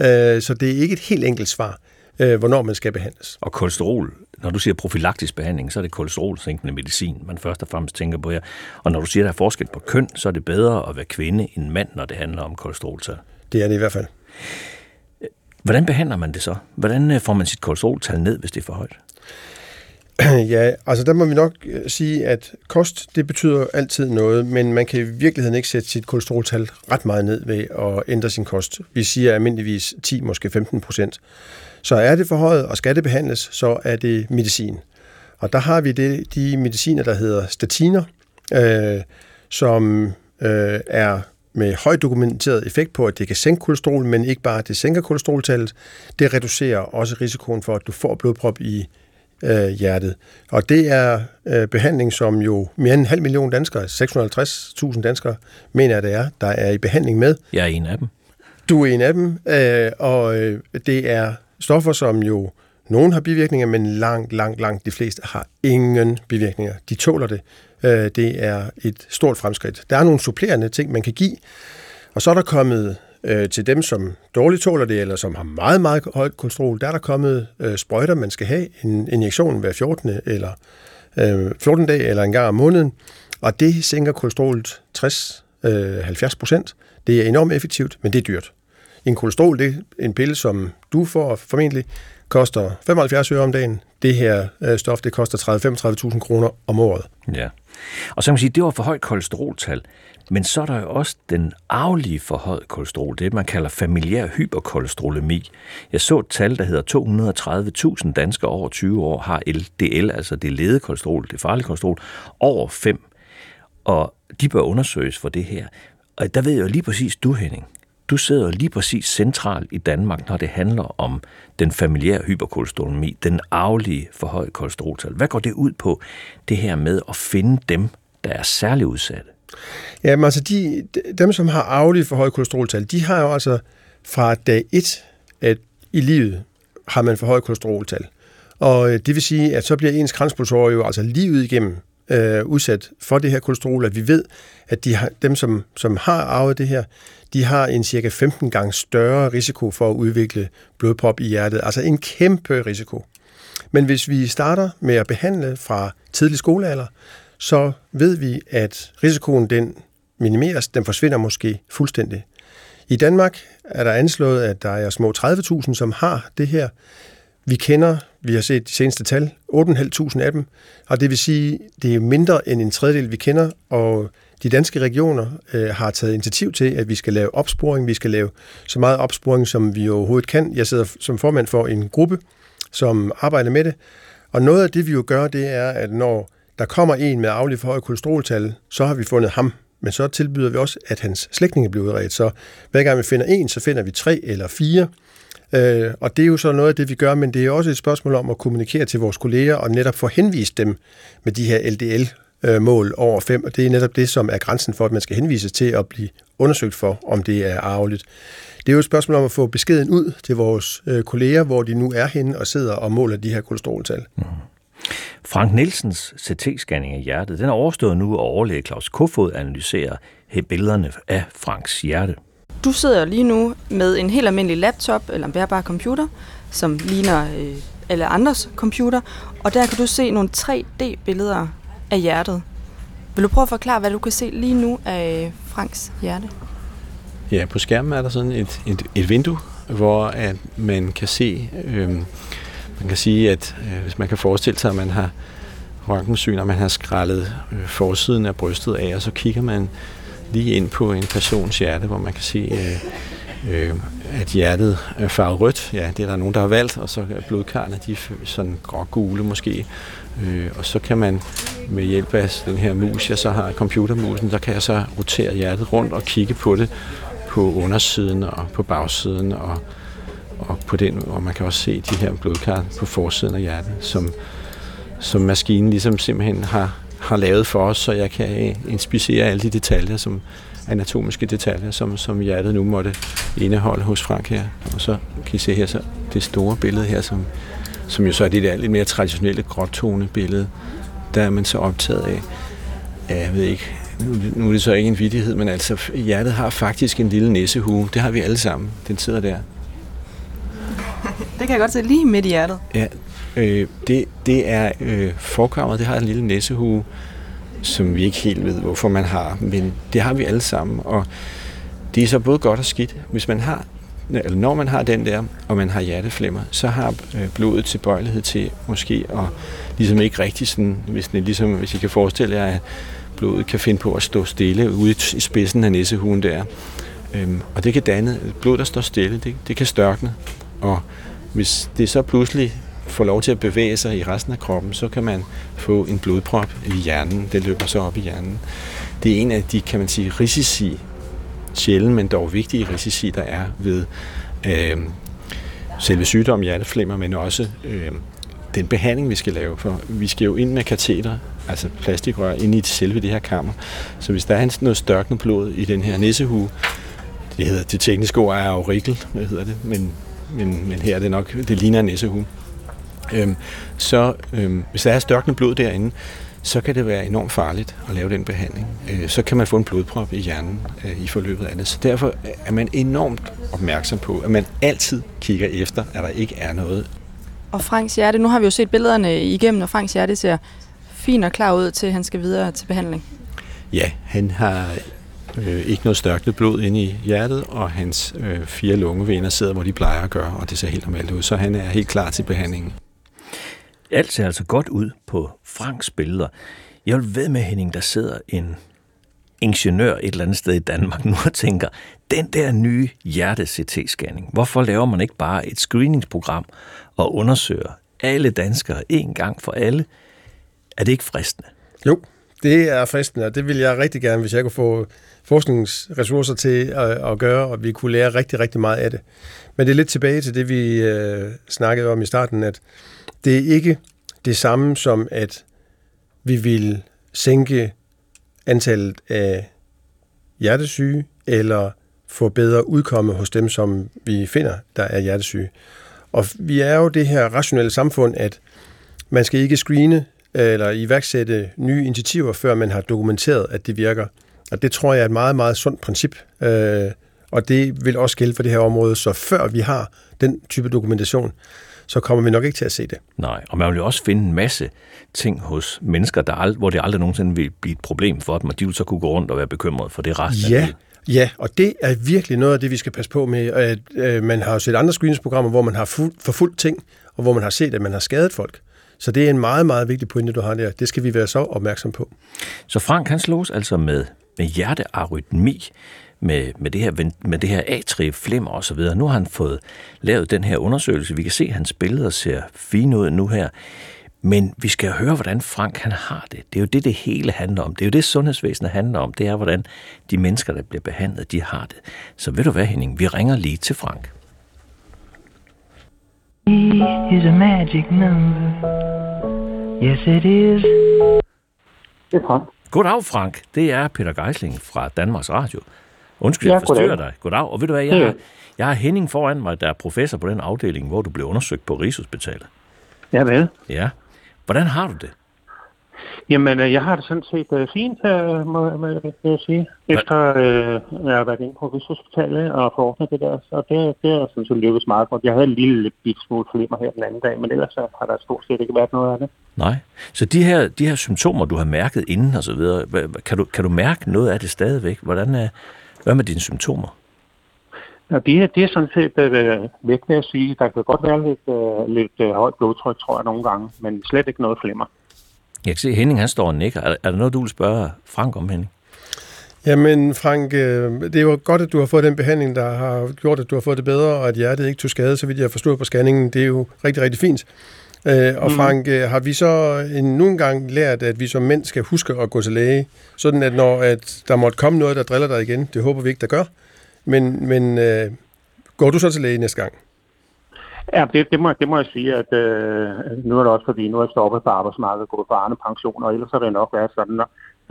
Øh, så det er ikke et helt enkelt svar, øh, hvornår man skal behandles. Og kolesterol, når du siger profilaktisk behandling, så er det kolesterolsænkende medicin, man først og fremmest tænker på her. Og når du siger, at der er forskel på køn, så er det bedre at være kvinde end mand, når det handler om kolesteroltal. Det er det i hvert fald. Hvordan behandler man det så? Hvordan øh, får man sit kolesteroltal ned, hvis det er for højt? Ja, altså der må vi nok øh, sige, at kost, det betyder altid noget, men man kan i virkeligheden ikke sætte sit kolesteroltal ret meget ned ved at ændre sin kost. Vi siger almindeligvis 10, måske 15 procent. Så er det forhøjet, og skal det behandles, så er det medicin. Og der har vi det, de mediciner, der hedder statiner, øh, som øh, er med højt dokumenteret effekt på, at det kan sænke kolesterol, men ikke bare, at det sænker kolesteroltallet. Det reducerer også risikoen for, at du får blodprop i øh, hjertet. Og det er øh, behandling, som jo mere end en halv million danskere, 650.000 danskere, mener det er, der er i behandling med. Jeg er en af dem. Du er en af dem, øh, og øh, det er stoffer, som jo nogen har bivirkninger, men langt, langt, langt de fleste har ingen bivirkninger. De tåler det. Øh, det er et stort fremskridt. Der er nogle supplerende ting, man kan give, og så er der kommet øh, til dem, som dårligt tåler det, eller som har meget, meget højt kolesterol, der er der kommet øh, sprøjter, man skal have, en injektion hver 14. eller øh, 14 dage eller en gang om måneden, og det sænker kolesterolet 60-70 øh, procent. Det er enormt effektivt, men det er dyrt. En kolesterol, det er en pille, som du får formentlig, koster 75 øre om dagen. Det her øh, stof, det koster 30-35.000 kroner om året. Ja. Og så kan man sige, det var for højt kolesteroltal. Men så er der jo også den arvelige forhøjet kolesterol, det man kalder familiær hyperkolesterolemi. Jeg så et tal, der hedder 230.000 danskere over 20 år har LDL, altså det lede kolesterol, det farlige kolesterol, over 5. Og de bør undersøges for det her. Og der ved jeg jo lige præcis, du Henning, du sidder lige præcis centralt i Danmark, når det handler om den familiære hyperkolesterolemi, den arvelige forhøjet kolesteroltal. Hvad går det ud på, det her med at finde dem, der er særligt udsatte? Jamen altså, de, dem som har arvelige forhøjet kolesteroltal, de har jo altså fra dag 1 at i livet har man forhøjet kolesteroltal. Og øh, det vil sige, at så bliver ens kranspulsårer jo altså livet igennem øh, udsat for det her kolesterol, at vi ved, at de har, dem, som, som har arvet det her, de har en cirka 15 gange større risiko for at udvikle blodprop i hjertet. Altså en kæmpe risiko. Men hvis vi starter med at behandle fra tidlig skolealder, så ved vi, at risikoen den minimeres, den forsvinder måske fuldstændig. I Danmark er der anslået, at der er små 30.000, som har det her. Vi kender, vi har set de seneste tal, 8.500 af dem, og det vil sige, det er mindre end en tredjedel, vi kender, og de danske regioner øh, har taget initiativ til, at vi skal lave opsporing. Vi skal lave så meget opsporing, som vi overhovedet kan. Jeg sidder som formand for en gruppe, som arbejder med det. Og noget af det, vi jo gør, det er, at når der kommer en med aflig for høje kolesteroltal, så har vi fundet ham. Men så tilbyder vi også, at hans slægtninge bliver udredt. Så hver gang vi finder en, så finder vi tre eller fire. Øh, og det er jo så noget af det, vi gør, men det er også et spørgsmål om at kommunikere til vores kolleger og netop få henvist dem med de her LDL-mål øh, over 5, og det er netop det, som er grænsen for, at man skal henvise til at blive undersøgt for, om det er arveligt. Det er jo et spørgsmål om at få beskeden ud til vores øh, kolleger, hvor de nu er henne og sidder og måler de her kolesteroltal. Mm. Frank Nielsens CT-scanning af hjertet, den er overstået nu, og overlæge Claus Kofod analyserer billederne af Franks hjerte. Du sidder lige nu med en helt almindelig laptop eller en bærbar computer, som ligner øh, alle andres computer, og der kan du se nogle 3D-billeder af hjertet. Vil du prøve at forklare, hvad du kan se lige nu af Franks hjerte? Ja, på skærmen er der sådan et, et, et vindue, hvor at man kan se, øh, man kan sige, at øh, hvis man kan forestille sig, at man har røntgensyn, og man har skrællet øh, forsiden af brystet af, og så kigger man lige ind på en persons hjerte, hvor man kan se, øh, øh, at hjertet er farvet rødt. Ja, det er der nogen, der har valgt, og så er blodkarrene de er sådan grågule måske. Øh, og så kan man med hjælp af den her mus, jeg så har computermusen, der kan jeg så rotere hjertet rundt og kigge på det på undersiden og på bagsiden og, og på den, og man kan også se de her blodkar på forsiden af hjertet, som, som maskinen ligesom simpelthen har har lavet for os, så jeg kan inspicere alle de detaljer, som anatomiske detaljer, som, som hjertet nu måtte indeholde hos Frank her. Og så kan I se her så det store billede her, som, som jo så er det der lidt mere traditionelle gråtone billede, der er man så optaget af, ja, jeg ved ikke, nu, nu er det så ikke en vidighed, men altså hjertet har faktisk en lille næsehue. Det har vi alle sammen. Den sidder der. Det kan jeg godt se lige midt i hjertet. Ja, Øh, det, det er øh, forkammeret, det har en lille næsehue, som vi ikke helt ved, hvorfor man har, men det har vi alle sammen, og det er så både godt og skidt. Hvis man har, eller når man har den der, og man har hjerteflimmer, så har øh, blodet tilbøjelighed til måske at ligesom ikke rigtig sådan, hvis, det ligesom, hvis I kan forestille jer, at blodet kan finde på at stå stille ude i spidsen af næsehugen der. Øhm, og det kan danne, blod der står stille, det, det kan størkne. Og hvis det så pludselig får lov til at bevæge sig i resten af kroppen, så kan man få en blodprop i hjernen. Det løber så op i hjernen. Det er en af de, kan man sige, risici, sjældent, men dog vigtige risici, der er ved øh, selve sygdommen hjerteflimmer, men også øh, den behandling, vi skal lave. For vi skal jo ind med kateter, altså plastikrør, ind i selve det her kammer. Så hvis der er noget størkende blod i den her nissehue, det hedder det tekniske ord er aurikel, hvad hedder det, men, men, men her er det nok, det ligner en nissehue øhm, så øhm, hvis der er størkende blod derinde, så kan det være enormt farligt at lave den behandling. Øh, så kan man få en blodprop i hjernen øh, i forløbet af det. Så derfor er man enormt opmærksom på, at man altid kigger efter, at der ikke er noget. Og Franks hjerte, nu har vi jo set billederne igennem, og Franks hjerte ser fint og klar ud til, at han skal videre til behandling. Ja, han har øh, ikke noget størknet blod inde i hjertet, og hans øh, fire lungevener sidder, hvor de plejer at gøre, og det ser helt normalt ud. Så han er helt klar til behandlingen. Alt ser altså godt ud på Franks billeder. Jeg vil ved med, Henning, der sidder en ingeniør et eller andet sted i Danmark nu og tænker, den der nye hjerte-CT-scanning, hvorfor laver man ikke bare et screeningsprogram og undersøger alle danskere en gang for alle? Er det ikke fristende? Jo, det er fristende, og det vil jeg rigtig gerne, hvis jeg kunne få forskningsressourcer til at, at gøre, og vi kunne lære rigtig, rigtig meget af det. Men det er lidt tilbage til det, vi øh, snakkede om i starten, at det er ikke det samme som, at vi vil sænke antallet af hjertesyge, eller få bedre udkomme hos dem, som vi finder, der er hjertesyge. Og vi er jo det her rationelle samfund, at man skal ikke screene øh, eller iværksætte nye initiativer, før man har dokumenteret, at det virker. Og det tror jeg er et meget, meget sundt princip. Øh, og det vil også gælde for det her område. Så før vi har den type dokumentation, så kommer vi nok ikke til at se det. Nej, og man vil jo også finde en masse ting hos mennesker, der ald- hvor det aldrig nogensinde vil blive et problem for dem, og de vil så kunne gå rundt og være bekymret for det resten ja. af Ja, og det er virkelig noget af det, vi skal passe på med. At, øh, man har jo set andre screeningsprogrammer, hvor man har fu- forfulgt ting, og hvor man har set, at man har skadet folk. Så det er en meget, meget vigtig pointe, du har der. Det skal vi være så opmærksom på. Så Frank, han slås altså med med hjertearytmi, med, med det her, med det her atrieflimmer og så videre. Nu har han fået lavet den her undersøgelse. Vi kan se, at hans billeder ser fine ud nu her. Men vi skal høre, hvordan Frank han har det. Det er jo det, det hele handler om. Det er jo det, sundhedsvæsenet handler om. Det er, hvordan de mennesker, der bliver behandlet, de har det. Så ved du hvad, Henning? Vi ringer lige til Frank. is a magic number. Yes, it is. Det er Frank. Goddag, Frank. Det er Peter Geisling fra Danmarks Radio. Undskyld, jeg forstyrrer dig. Goddag. Og ved du hvad, jeg, har, jeg har Henning foran mig, der er professor på den afdeling, hvor du blev undersøgt på Rigshospitalet. Ja, vel. Ja. Hvordan har du det? Jamen, øh, jeg har det sådan set uh, fint, uh, må, må jeg sige, efter uh, jeg har været inde på Rigshospitalet og forordnet det der. Så det, det er sådan set lykkedes meget godt. Jeg havde en lille bit smule flimmer her den anden dag, men ellers har der stort set ikke været noget af det. Nej. Så de her, de her symptomer, du har mærket inden og så videre, kan du, kan du mærke noget af det stadigvæk? Hvordan er, hvad med dine symptomer? Ja, det, er, det er sådan set øh, væk, vil jeg sige. Der kan godt være lidt, øh, lidt øh, højt blodtryk, tror jeg, nogle gange, men slet ikke noget flimmer. Jeg kan se, Henning han står og nikker. Er, er der noget, du vil spørge Frank om, Henning? Jamen Frank, øh, det er jo godt, at du har fået den behandling, der har gjort, at du har fået det bedre, og at hjertet ikke tog skade, så vidt jeg forstod på scanningen. Det er jo rigtig, rigtig fint. Øh, og mm. Frank, øh, har vi så en, nogle gange lært, at vi som mænd skal huske at gå til læge, sådan at når at der måtte komme noget, der driller dig igen, det håber vi ikke, der gør, men, men øh, går du så til læge næste gang? Ja, det, det, må, det må jeg sige, at øh, nu er det også fordi, nu er jeg stoppet på arbejdsmarkedet, gået på Arne pension, og ellers har det nok været sådan, at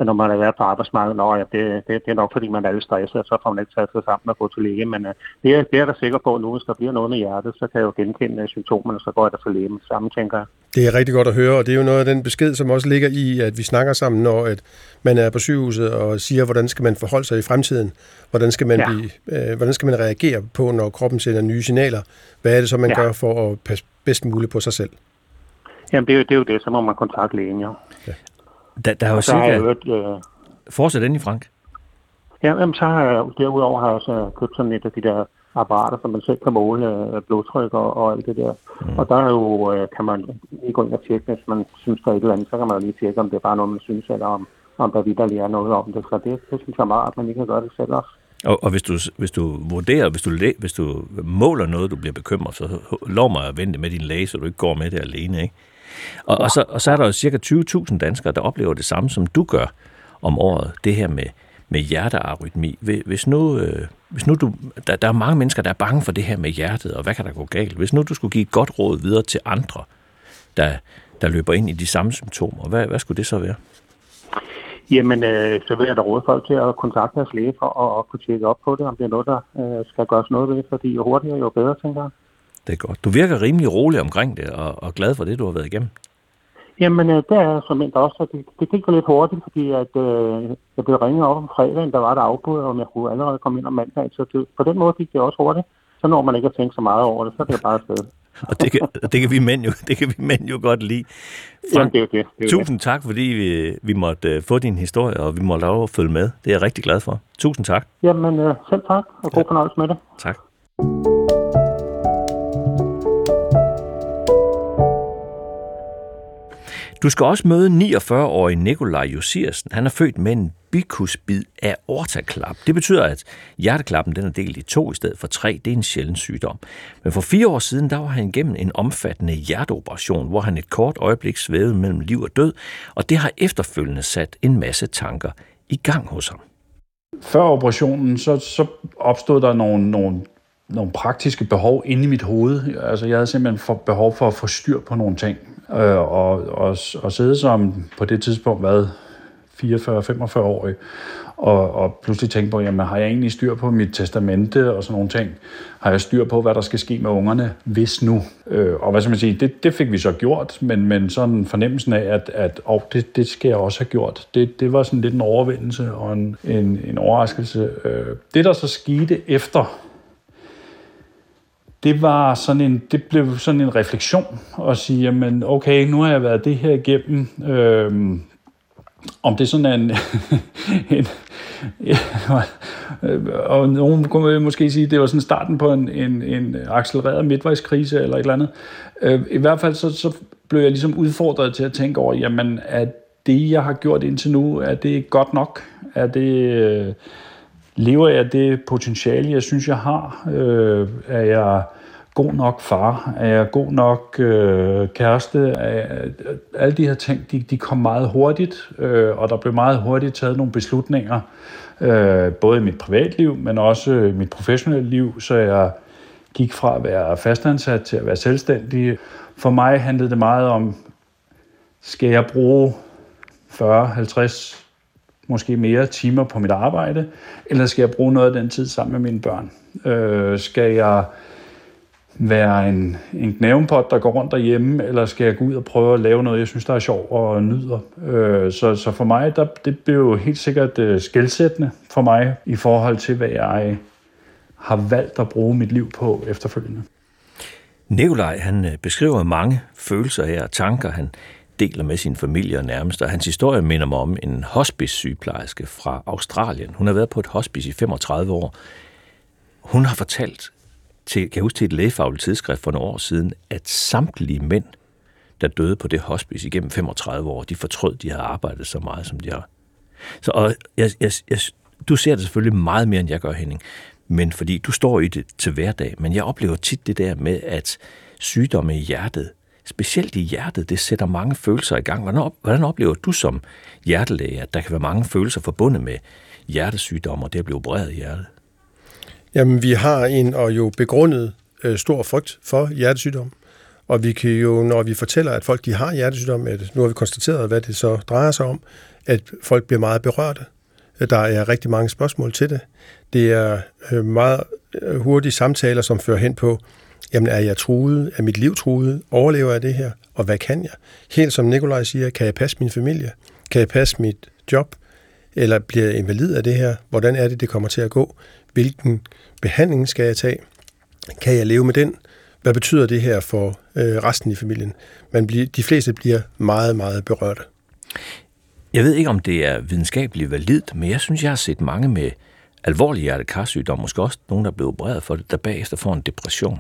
når man har været på arbejdsmarkedet, nå, ja, det, det, det er nok fordi, man er lidt stresset, så får man ikke taget sig sammen og gå til læge. Men uh, det, er, det er jeg da sikker på, at nu hvis der bliver noget med hjertet, så kan jeg jo genkende uh, symptomerne, så går jeg der til læge med samme, tænker jeg. Det er rigtig godt at høre, og det er jo noget af den besked, som også ligger i, at vi snakker sammen, når at man er på sygehuset og siger, hvordan skal man forholde sig i fremtiden? Hvordan skal man, ja. blive, øh, hvordan skal man reagere på, når kroppen sender nye signaler? Hvad er det så, man ja. gør for at passe bedst muligt på sig selv? Jamen, det er jo det, er jo det så må man kontakte lægen, jo. Ja. Der, der er jo cirka... Jeg hørt, øh... Fortsæt endelig, Frank. Ja, jamen, så har jeg, derudover har jeg også købt sådan et af de der apparater, som man selv kan måle øh, blodtryk og, og alt det der. Mm. Og der er jo, øh, kan man lige gå ind og tjekke, hvis man synes, der er et eller andet, så kan man jo lige tjekke, om det er bare noget, man synes, eller om, om der videre er noget om det. Så det, det synes jeg meget, at man lige kan gøre det selv også. Og, og hvis, du, hvis du vurderer, hvis du, hvis du måler noget, du bliver bekymret, så lov mig at vente med din læge, så du ikke går med det alene, ikke? Og, og, så, og så er der jo cirka 20.000 danskere, der oplever det samme, som du gør om året, det her med, med hjertearytmi. Hvis nu, øh, hvis nu du, der, der er mange mennesker, der er bange for det her med hjertet, og hvad kan der gå galt? Hvis nu du skulle give et godt råd videre til andre, der, der løber ind i de samme symptomer, hvad, hvad skulle det så være? Jamen, øh, så vil jeg da råde folk til at kontakte deres læge for at, at kunne tjekke op på det, om det er noget, der øh, skal gøres noget ved, fordi jo hurtigere, jo bedre, tænker jeg. Det er godt. Du virker rimelig rolig omkring det, og, og glad for det, du har været igennem. Jamen, øh, det er som også, at det, det gik lidt hurtigt, fordi at, øh, jeg blev ringet op om fredagen, der var der afbud, og jeg kunne allerede komme ind om mandag, så det, på den måde gik det også hurtigt. Så når man ikke at tænke så meget over det, så er det bare afsted. og det kan, det kan vi mænd jo, det kan vi mænd jo godt lide. Frank, Jamen, det er det. det er tusind det. tak, fordi vi, vi måtte uh, få din historie, og vi måtte lave at følge med. Det er jeg rigtig glad for. Tusind tak. Jamen, uh, selv tak, og god ja. fornøjelse med det. Tak. Du skal også møde 49-årige Nikolaj Josiersen. Han er født med en bikusbid af ortaklap. Det betyder, at hjerteklappen den er delt i to i stedet for tre. Det er en sjælden sygdom. Men for fire år siden, der var han igennem en omfattende hjerteoperation, hvor han et kort øjeblik svævede mellem liv og død, og det har efterfølgende sat en masse tanker i gang hos ham. Før operationen, så, så opstod der nogle, nogle nogle praktiske behov inde i mit hoved. Altså, jeg havde simpelthen for behov for at få styr på nogle ting. Øh, og, og, og sidde som på det tidspunkt hvad, 44-45-årig, og, og pludselig tænke på, jamen har jeg egentlig styr på mit testamente og sådan nogle ting? Har jeg styr på, hvad der skal ske med ungerne, hvis nu? Øh, og hvad skal man sige, det, det fik vi så gjort, men, men sådan fornemmelsen af, at, at oh, det, det skal jeg også have gjort, det, det var sådan lidt en overvindelse og en, en, en overraskelse. Øh, det, der så skete efter det var sådan en, det blev sådan en refleksion at sige, jamen okay, nu har jeg været det her igennem. Øhm, om det sådan er en, en ja, og nogen kunne måske sige, at det var sådan starten på en, en, en accelereret midtvejskrise eller et eller andet. Øh, I hvert fald så, så blev jeg ligesom udfordret til at tænke over, jamen er det, jeg har gjort indtil nu, er det godt nok? Er det, øh, lever jeg det potentiale, jeg synes, jeg har? Øh, er jeg god nok far? Er jeg god nok øh, kæreste? Er, øh, alle de her ting, de, de kom meget hurtigt, øh, og der blev meget hurtigt taget nogle beslutninger, øh, både i mit privatliv, men også i mit professionelle liv, så jeg gik fra at være fastansat til at være selvstændig. For mig handlede det meget om, skal jeg bruge 40, 50, måske mere timer på mit arbejde, eller skal jeg bruge noget af den tid sammen med mine børn? Øh, skal jeg være en, en knævenpot, der går rundt derhjemme, eller skal jeg gå ud og prøve at lave noget, jeg synes, der er sjovt og nyder. Øh, så, så for mig, der, det blev jo helt sikkert uh, skældsættende for mig i forhold til, hvad jeg har valgt at bruge mit liv på efterfølgende. Nikolaj, han øh, beskriver mange følelser her og tanker, han deler med sin familie og nærmeste, og hans historie minder mig om en hospice-sygeplejerske fra Australien. Hun har været på et hospice i 35 år. Hun har fortalt, til, kan jeg huske til et lægefagligt tidsskrift for nogle år siden, at samtlige mænd, der døde på det hospice igennem 35 år, de fortrød, de havde arbejdet så meget, som de har. Så og jeg, jeg, jeg, du ser det selvfølgelig meget mere, end jeg gør, Henning. Men fordi du står i det til hverdag, men jeg oplever tit det der med, at sygdomme i hjertet, specielt i hjertet, det sætter mange følelser i gang. Hvordan, hvordan oplever du som hjertelæge, at der kan være mange følelser forbundet med hjertesygdomme og det at blive opereret i hjertet? Jamen, vi har en og jo begrundet øh, stor frygt for hjertesygdom. Og vi kan jo, når vi fortæller, at folk de har hjertesygdom, at nu har vi konstateret, hvad det så drejer sig om, at folk bliver meget berørte. Der er rigtig mange spørgsmål til det. Det er øh, meget øh, hurtige samtaler, som fører hen på, jamen er jeg truet? Er mit liv truet? Overlever jeg det her? Og hvad kan jeg? Helt som Nikolaj siger, kan jeg passe min familie? Kan jeg passe mit job? Eller bliver jeg invalid af det her? Hvordan er det, det kommer til at gå? Hvilken behandling skal jeg tage? Kan jeg leve med den? Hvad betyder det her for øh, resten i familien? Man bliver, de fleste bliver meget, meget berørte. Jeg ved ikke, om det er videnskabeligt validt, men jeg synes, jeg har set mange med alvorlig hjertekarsygdom, måske også nogen, der er blevet opereret for det, der bagefter får en depression.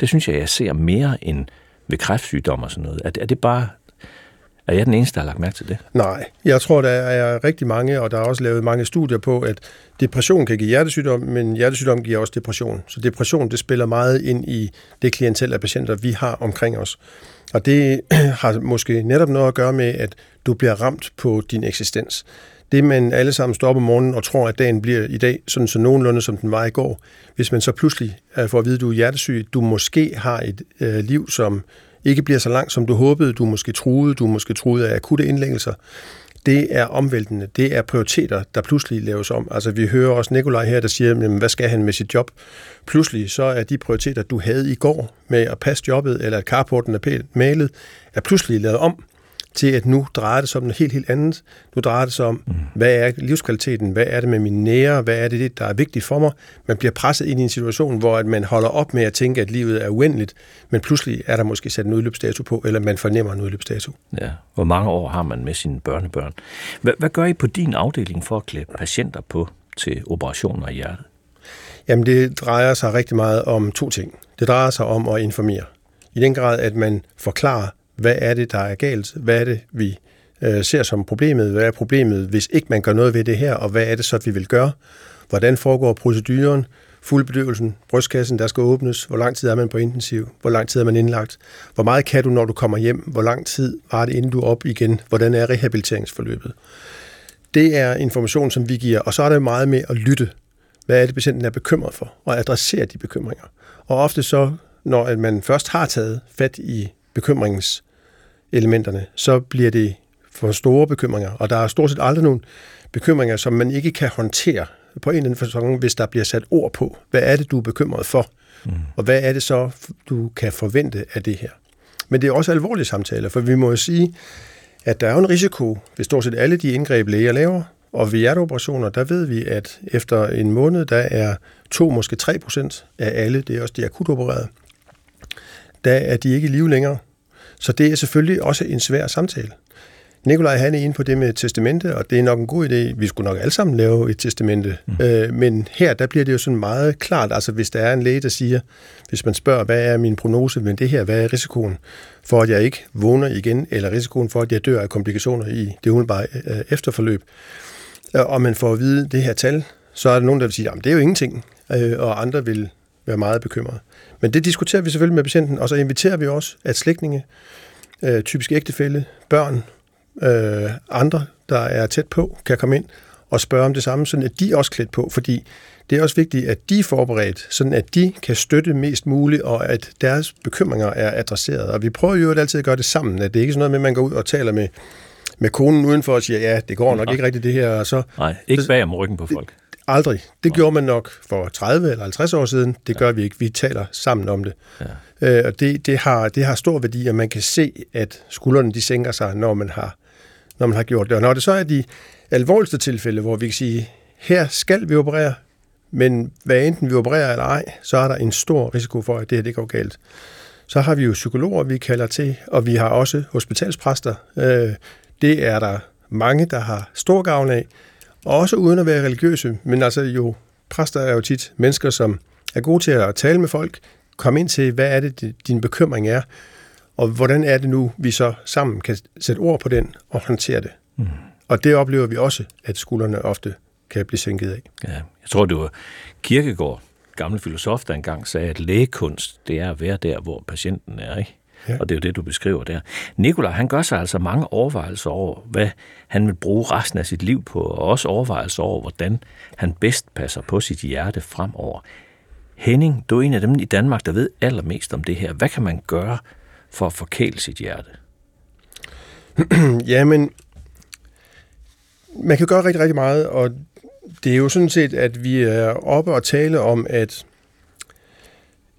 Det synes jeg, jeg ser mere end ved kræftsygdom og sådan noget. Er det, er det bare er jeg den eneste, der har lagt mærke til det? Nej, jeg tror, der er rigtig mange, og der er også lavet mange studier på, at depression kan give hjertesygdom, men hjertesygdom giver også depression. Så depression, det spiller meget ind i det klientel af patienter, vi har omkring os. Og det har måske netop noget at gøre med, at du bliver ramt på din eksistens. Det, man alle sammen står op om morgenen og tror, at dagen bliver i dag, sådan så nogenlunde som den var i går. Hvis man så pludselig øh, får at vide, at du er hjertesyg, du måske har et øh, liv, som ikke bliver så langt, som du håbede, du måske troede, du måske troede af akutte indlæggelser, det er omvæltende. Det er prioriteter, der pludselig laves om. Altså vi hører også Nikolaj her, der siger, jamen, hvad skal han med sit job? Pludselig så er de prioriteter, du havde i går med at passe jobbet, eller at carporten er pænt malet, er pludselig lavet om til at nu drejer det sig om noget helt, helt andet. Nu drejer det sig om, mm. hvad er livskvaliteten? Hvad er det med mine nære? Hvad er det, der er vigtigt for mig? Man bliver presset ind i en situation, hvor at man holder op med at tænke, at livet er uendeligt, men pludselig er der måske sat en udløbsdato på, eller man fornemmer en udløbsdato. Ja, hvor mange år har man med sine børnebørn? Hvad, hvad gør I på din afdeling for at klæde patienter på til operationer i hjertet? Jamen, det drejer sig rigtig meget om to ting. Det drejer sig om at informere. I den grad, at man forklarer, hvad er det, der er galt? Hvad er det, vi øh, ser som problemet? Hvad er problemet, hvis ikke man gør noget ved det her? Og hvad er det så, vi vil gøre? Hvordan foregår proceduren? Fuldbedøvelsen, brystkassen, der skal åbnes. Hvor lang tid er man på intensiv? Hvor lang tid er man indlagt? Hvor meget kan du, når du kommer hjem? Hvor lang tid var det, inden du er op igen? Hvordan er rehabiliteringsforløbet? Det er information, som vi giver, og så er det meget med at lytte. Hvad er det, patienten er bekymret for? Og adressere de bekymringer. Og ofte så, når man først har taget fat i bekymringens elementerne, så bliver det for store bekymringer, og der er stort set aldrig nogen bekymringer, som man ikke kan håndtere på en eller anden fasong, hvis der bliver sat ord på. Hvad er det, du er bekymret for? Mm. Og hvad er det så, du kan forvente af det her? Men det er også alvorlige samtaler, for vi må jo sige, at der er en risiko ved stort set alle de indgreb, læger laver, og ved hjerteoperationer, der ved vi, at efter en måned, der er 2, måske 3 procent af alle, det er også de akut opererede, der er de ikke i live længere. Så det er selvfølgelig også en svær samtale. Nikolaj han er inde på det med testamente, og det er nok en god idé. Vi skulle nok alle sammen lave et testamente. Mm. Øh, men her, der bliver det jo sådan meget klart, altså hvis der er en læge, der siger, hvis man spørger, hvad er min prognose med det her, hvad er risikoen for, at jeg ikke vågner igen, eller risikoen for, at jeg dør af komplikationer i det umiddelbare øh, efterforløb, øh, og man får at vide det her tal, så er der nogen, der vil sige, at det er jo ingenting, øh, og andre vil være meget bekymrede. Men det diskuterer vi selvfølgelig med patienten, og så inviterer vi også, at slægtninge, øh, typisk ægtefælde, børn, øh, andre, der er tæt på, kan komme ind og spørge om det samme, sådan at de er også klædt på, fordi det er også vigtigt, at de er forberedt, sådan at de kan støtte mest muligt, og at deres bekymringer er adresseret. Og vi prøver jo altid at gøre det sammen, at det ikke er sådan noget med, at man går ud og taler med, med konen udenfor og siger, ja, det går nok ikke rigtigt det her. Og så, Nej, ikke bag om ryggen på folk. Aldrig. Det gjorde man nok for 30 eller 50 år siden. Det gør vi ikke. Vi taler sammen om det. Ja. Øh, og det, det, har, det har stor værdi, at man kan se, at skuldrene de sænker sig, når man har, når man har gjort det. Og når det så er de alvorligste tilfælde, hvor vi kan sige, her skal vi operere, men hvad enten vi opererer eller ej, så er der en stor risiko for, at det her det går galt. Så har vi jo psykologer, vi kalder til, og vi har også hospitalspræster. Øh, det er der mange, der har stor gavn af, også uden at være religiøse, men altså jo, præster er jo tit mennesker, som er gode til at tale med folk, komme ind til, hvad er det, din bekymring er, og hvordan er det nu, vi så sammen kan sætte ord på den og håndtere det. Mm. Og det oplever vi også, at skuldrene ofte kan blive sænket af. Ja, jeg tror, det var Kirkegaard, gammel filosof, der engang sagde, at lægekunst, det er at være der, hvor patienten er, ikke? Ja. Og det er jo det, du beskriver der. Nikolaj, han gør sig altså mange overvejelser over, hvad han vil bruge resten af sit liv på, og også overvejelser over, hvordan han bedst passer på sit hjerte fremover. Henning, du er en af dem i Danmark, der ved allermest om det her. Hvad kan man gøre for at forkæle sit hjerte? Jamen, man kan gøre rigtig, rigtig meget, og det er jo sådan set, at vi er oppe og tale om, at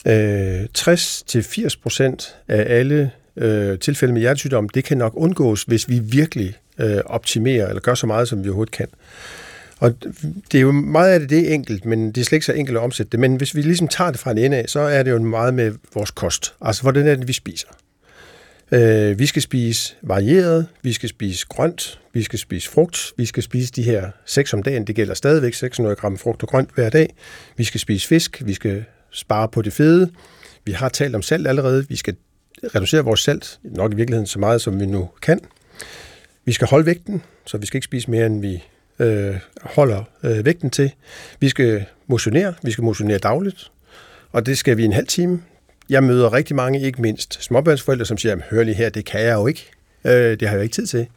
øh, 60-80% af alle øh, tilfælde med hjertesygdom, det kan nok undgås, hvis vi virkelig øh, optimerer eller gør så meget, som vi overhovedet kan. Og det er jo meget af det, det er enkelt, men det er slet ikke så enkelt at omsætte det. Men hvis vi ligesom tager det fra en ende af, så er det jo meget med vores kost. Altså, hvordan er det, vi spiser? Øh, vi skal spise varieret, vi skal spise grønt, vi skal spise frugt, vi skal spise de her 6 om dagen, det gælder stadigvæk 600 gram frugt og grønt hver dag. Vi skal spise fisk, vi skal spare på det fede. Vi har talt om salt allerede, vi skal reducere vores salt, nok i virkeligheden så meget, som vi nu kan. Vi skal holde vægten, så vi skal ikke spise mere, end vi øh, holder øh, vægten til. Vi skal motionere, vi skal motionere dagligt, og det skal vi en halv time. Jeg møder rigtig mange, ikke mindst småbørnsforældre, som siger, hør lige her, det kan jeg jo ikke. Øh, det har jeg jo ikke tid til.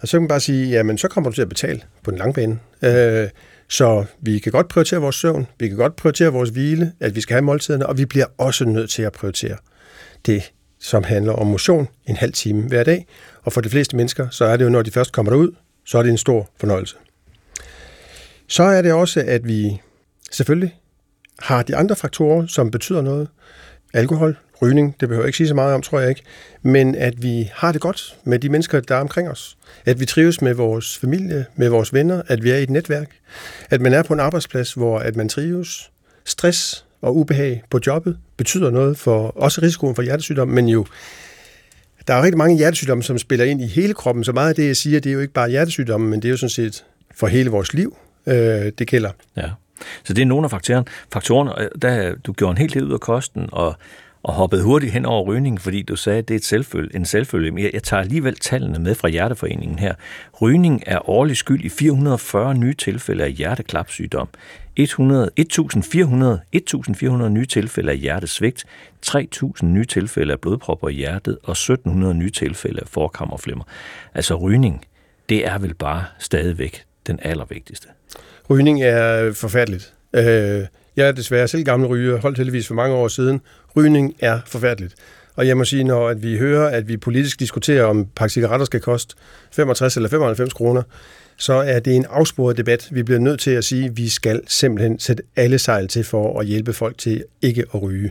Og så kan man bare sige, jamen så kommer du til at betale på den lange bane. Øh, så vi kan godt prioritere vores søvn, vi kan godt prioritere vores hvile, at vi skal have måltiderne, og vi bliver også nødt til at prioritere det, som handler om motion en halv time hver dag. Og for de fleste mennesker, så er det jo, når de først kommer derud, så er det en stor fornøjelse. Så er det også, at vi selvfølgelig har de andre faktorer, som betyder noget. Alkohol, rygning, det behøver jeg ikke sige så meget om, tror jeg ikke. Men at vi har det godt med de mennesker, der er omkring os. At vi trives med vores familie, med vores venner, at vi er i et netværk. At man er på en arbejdsplads, hvor at man trives. Stress og ubehag på jobbet betyder noget for også risikoen for hjertesygdom, men jo der er rigtig mange hjertesygdomme, som spiller ind i hele kroppen, så meget af det, jeg siger, det er jo ikke bare hjertesygdomme, men det er jo sådan set for hele vores liv, øh, det gælder. Ja, så det er nogle af faktorerne. faktorerne der, du gjorde en helt del ud af kosten, og og hoppede hurtigt hen over rygningen, fordi du sagde, at det er et selvfølge, en selvfølge. Men jeg, jeg tager alligevel tallene med fra Hjerteforeningen her. Rygning er årlig skyld i 440 nye tilfælde af hjerteklapsygdom, 100, 1400, 1400 nye tilfælde af hjertesvigt, 3000 nye tilfælde af blodpropper i hjertet og 1700 nye tilfælde af forkammerflimmer. Altså rygning, det er vel bare stadigvæk den allervigtigste. Rygning er forfærdeligt. Øh, jeg er desværre selv gammel ryger, holdt heldigvis for mange år siden. Rygning er forfærdeligt. Og jeg må sige, når at vi hører, at vi politisk diskuterer, om pakke cigaretter skal koste 65 eller 95 kroner, så er det en afsporet debat. Vi bliver nødt til at sige, at vi skal simpelthen sætte alle sejl til for at hjælpe folk til ikke at ryge.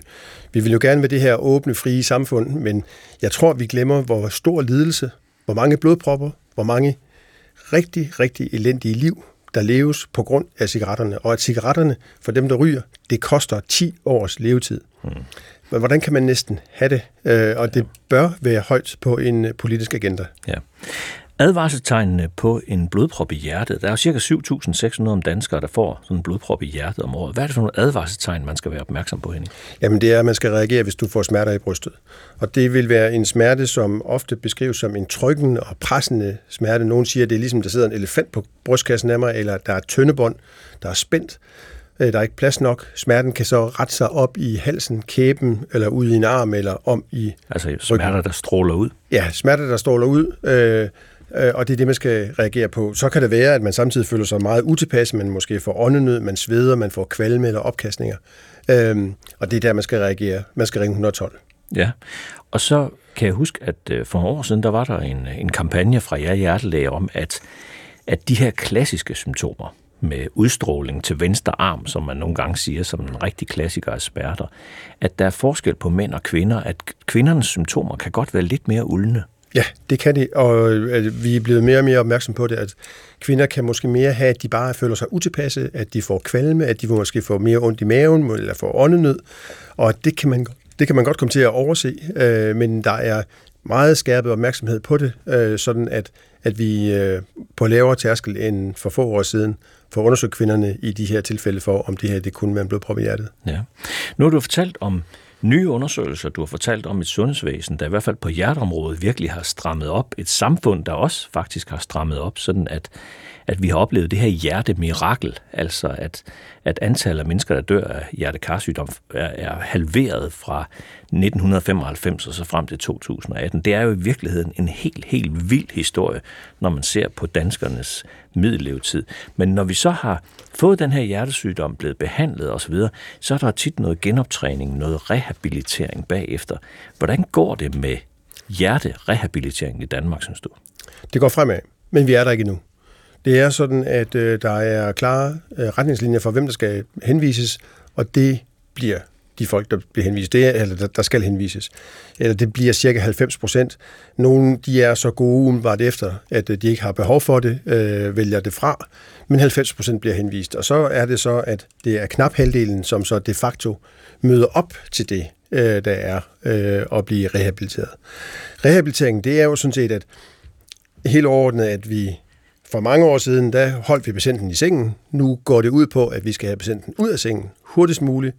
Vi vil jo gerne med det her åbne, frie samfund, men jeg tror, vi glemmer, hvor stor lidelse, hvor mange blodpropper, hvor mange rigtig, rigtig elendige liv, der leves på grund af cigaretterne, og at cigaretterne, for dem, der ryger, det koster 10 års levetid. Mm. Hvordan kan man næsten have det? Øh, og det bør være højt på en øh, politisk agenda. Ja. Advarselstegnene på en blodprop i hjertet. Der er jo cirka 7.600 om danskere, der får sådan en blodprop i hjertet om året. Hvad er det for nogle advarselstegn, man skal være opmærksom på, Henning? Jamen det er, at man skal reagere, hvis du får smerter i brystet. Og det vil være en smerte, som ofte beskrives som en trykkende og pressende smerte. Nogen siger, at det er ligesom, der sidder en elefant på brystkassen af mig, eller der er tyndebånd, der er spændt. Øh, der er ikke plads nok. Smerten kan så rette sig op i halsen, kæben, eller ud i en arm, eller om i Altså smerter, der stråler ud? Ja, smerter, der stråler ud. Øh, øh, og det er det, man skal reagere på. Så kan det være, at man samtidig føler sig meget utilpas, man måske får åndenød, man sveder, man får kvalme eller opkastninger. Øhm, og det er der, man skal reagere. Man skal ringe 112. Ja, og så kan jeg huske, at øh, for nogle år siden, der var der en, en kampagne fra jer hjertelæge om, at, at de her klassiske symptomer med udstråling til venstre arm, som man nogle gange siger som en rigtig klassiker af smerter, at der er forskel på mænd og kvinder, at kvindernes symptomer kan godt være lidt mere uldne. Ja, det kan de, og øh, vi er blevet mere og mere opmærksom på det, at kvinder kan måske mere have, at de bare føler sig utilpasse, at de får kvalme, at de måske får mere ondt i maven, eller får åndenød, og det kan man, det kan man godt komme til at overse, øh, men der er meget skærpet opmærksomhed på det, øh, sådan at, at vi øh, på lavere tærskel end for få år siden får undersøgt kvinderne i de her tilfælde for, om det her det kunne være en blodprop i hjertet. Ja. Nu har du fortalt om nye undersøgelser, du har fortalt om et sundhedsvæsen, der i hvert fald på hjerteområdet virkelig har strammet op. Et samfund, der også faktisk har strammet op, sådan at, at vi har oplevet det her hjertemirakel, altså at, at antallet af mennesker, der dør af hjertekarsygdom, er, er halveret fra 1995 og så frem til 2018. Det er jo i virkeligheden en helt, helt vild historie, når man ser på danskernes middellevetid. Men når vi så har fået den her hjertesygdom, blevet behandlet osv., så er der tit noget genoptræning, noget rehabilitering bagefter. Hvordan går det med hjerterehabiliteringen i Danmark, synes du? Det går fremad, men vi er der ikke endnu. Det er sådan, at øh, der er klare øh, retningslinjer for, hvem der skal henvises, og det bliver de folk, der bliver henvist, det er, eller der skal henvises. Eller det bliver cirka 90 procent. Nogle de er så gode umiddelbart efter, at øh, de ikke har behov for det, øh, vælger det fra, men 90 procent bliver henvist. Og så er det så, at det er knap halvdelen, som så de facto møder op til det, øh, der er øh, at blive rehabiliteret. Rehabilitering, det er jo sådan set, at helt overordnet, at vi for mange år siden, der holdt vi patienten i sengen. Nu går det ud på, at vi skal have patienten ud af sengen hurtigst muligt,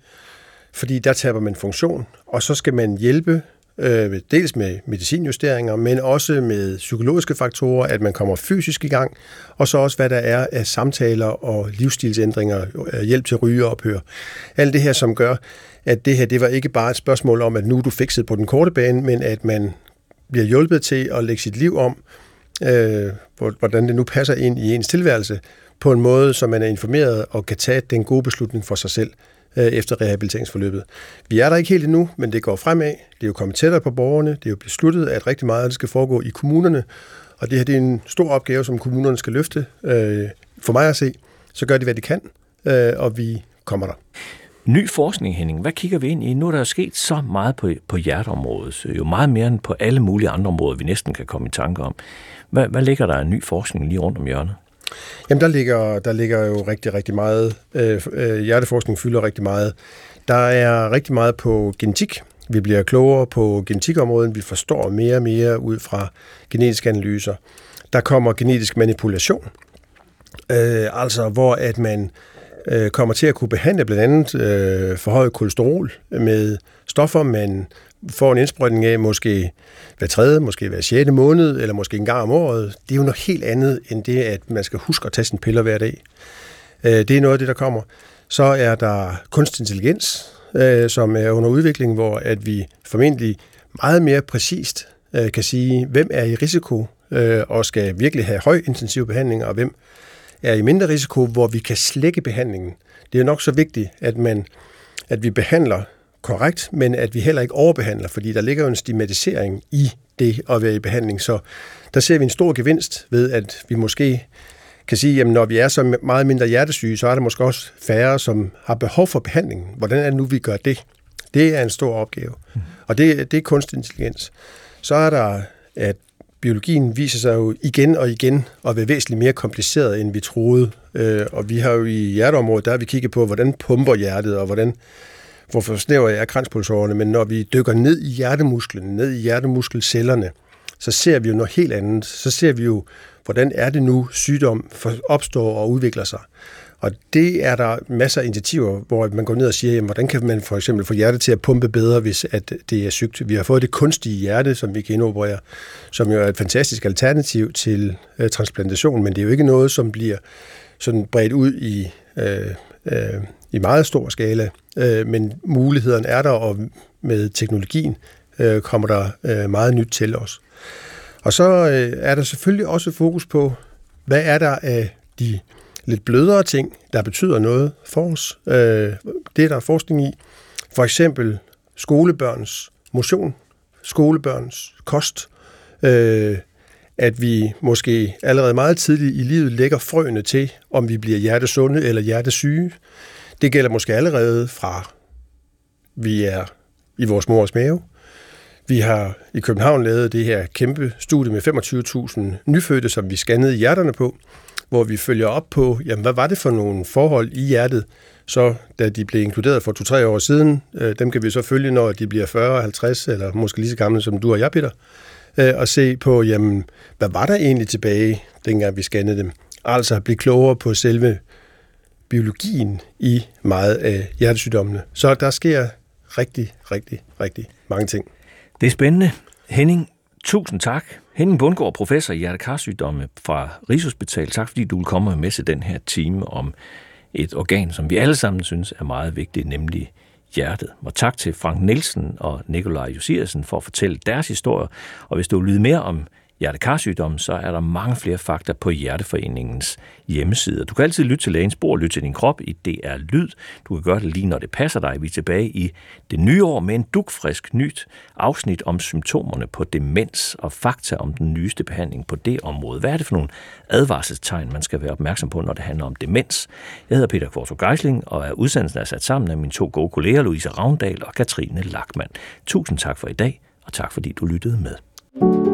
fordi der taber man funktion, og så skal man hjælpe øh, dels med medicinjusteringer, men også med psykologiske faktorer, at man kommer fysisk i gang, og så også hvad der er af samtaler og livsstilsændringer, øh, hjælp til rygeophør. Alt det her, som gør, at det her det var ikke bare et spørgsmål om, at nu er du fikset på den korte bane, men at man bliver hjulpet til at lægge sit liv om, øh, hvordan det nu passer ind i ens tilværelse, på en måde, så man er informeret og kan tage den gode beslutning for sig selv øh, efter rehabiliteringsforløbet. Vi er der ikke helt endnu, men det går fremad. Det er jo kommet tættere på borgerne. Det er jo besluttet, at rigtig meget af det skal foregå i kommunerne. Og det her det er en stor opgave, som kommunerne skal løfte. Øh, for mig at se, så gør de, hvad de kan, øh, og vi kommer der. Ny forskning, Henning. Hvad kigger vi ind i? Nu er der jo sket så meget på, på hjerteområdet. Jo meget mere end på alle mulige andre områder, vi næsten kan komme i tanke om. Hvad, hvad ligger der af ny forskning lige rundt om hjørnet? Jamen, der ligger, der ligger jo rigtig, rigtig meget. Øh, øh, hjerteforskning fylder rigtig meget. Der er rigtig meget på genetik. Vi bliver klogere på genetikområdet. Vi forstår mere og mere ud fra genetiske analyser. Der kommer genetisk manipulation. Øh, altså, hvor at man øh, kommer til at kunne behandle blandt andet øh, forhøjet kolesterol med stoffer, man får en indsprøjtning af måske hver tredje, måske hver sjette måned, eller måske en gang om året, det er jo noget helt andet end det, at man skal huske at tage sine piller hver dag. Øh, det er noget af det, der kommer. Så er der kunstig intelligens, øh, som er under udvikling, hvor at vi formentlig meget mere præcist øh, kan sige, hvem er i risiko og skal virkelig have høj intensiv behandling, og hvem er i mindre risiko, hvor vi kan slække behandlingen. Det er nok så vigtigt, at man at vi behandler korrekt, men at vi heller ikke overbehandler, fordi der ligger jo en stigmatisering i det at være i behandling. Så der ser vi en stor gevinst ved, at vi måske kan sige, at når vi er så meget mindre hjertesyge, så er der måske også færre, som har behov for behandling. Hvordan er det nu, vi gør det? Det er en stor opgave. Mm. Og det, det er kunstig intelligens. Så er der, at biologien viser sig jo igen og igen at være væsentligt mere kompliceret, end vi troede. Øh, og vi har jo i hjerteområdet, der har vi kigget på, hvordan pumper hjertet, og hvordan hvorfor snæver er kranspulsårene, men når vi dykker ned i hjertemusklen, ned i hjertemuskelcellerne, så ser vi jo noget helt andet. Så ser vi jo, hvordan er det nu, sygdom opstår og udvikler sig. Og det er der masser af initiativer, hvor man går ned og siger, jamen, hvordan kan man for eksempel få hjertet til at pumpe bedre, hvis at det er sygt. Vi har fået det kunstige hjerte, som vi kan indoperere, som jo er et fantastisk alternativ til øh, transplantation, men det er jo ikke noget, som bliver sådan bredt ud i, øh, øh, i meget stor skala. Øh, men mulighederne er der, og med teknologien øh, kommer der øh, meget nyt til os. Og så øh, er der selvfølgelig også fokus på, hvad er der af de lidt blødere ting, der betyder noget for os. Øh, det er der forskning i. For eksempel skolebørns motion, skolebørns kost, øh, at vi måske allerede meget tidligt i livet lægger frøene til, om vi bliver hjertesunde eller hjertesyge. Det gælder måske allerede fra vi er i vores mors mave. Vi har i København lavet det her kæmpe studie med 25.000 nyfødte, som vi scannede hjerterne på hvor vi følger op på, jamen, hvad var det for nogle forhold i hjertet, så da de blev inkluderet for to-tre år siden, øh, dem kan vi så følge, når de bliver 40, 50 eller måske lige så gamle som du og jeg, Peter, øh, og se på, jamen, hvad var der egentlig tilbage, dengang vi scannede dem. Altså blive klogere på selve biologien i meget af hjertesygdommene. Så der sker rigtig, rigtig, rigtig mange ting. Det er spændende. Henning, tusind tak Henning Bundgaard, professor i hjertekarsygdomme fra Rigshospital. Tak fordi du vil komme med til den her time om et organ, som vi alle sammen synes er meget vigtigt, nemlig hjertet. Og tak til Frank Nielsen og Nikolaj Josiersen for at fortælle deres historier. Og hvis du vil vide mere om hjertekarsygdomme, så er der mange flere fakta på Hjerteforeningens hjemmeside. Du kan altid lytte til lægens bord, lytte til din krop i DR Lyd. Du kan gøre det lige, når det passer dig. Vi er tilbage i det nye år med en dukfrisk nyt afsnit om symptomerne på demens og fakta om den nyeste behandling på det område. Hvad er det for nogle advarselstegn, man skal være opmærksom på, når det handler om demens? Jeg hedder Peter Kvartrup Geisling, og er udsendelsen er sat sammen af mine to gode kolleger, Louise Ravndal og Katrine Lackmann. Tusind tak for i dag, og tak fordi du lyttede med.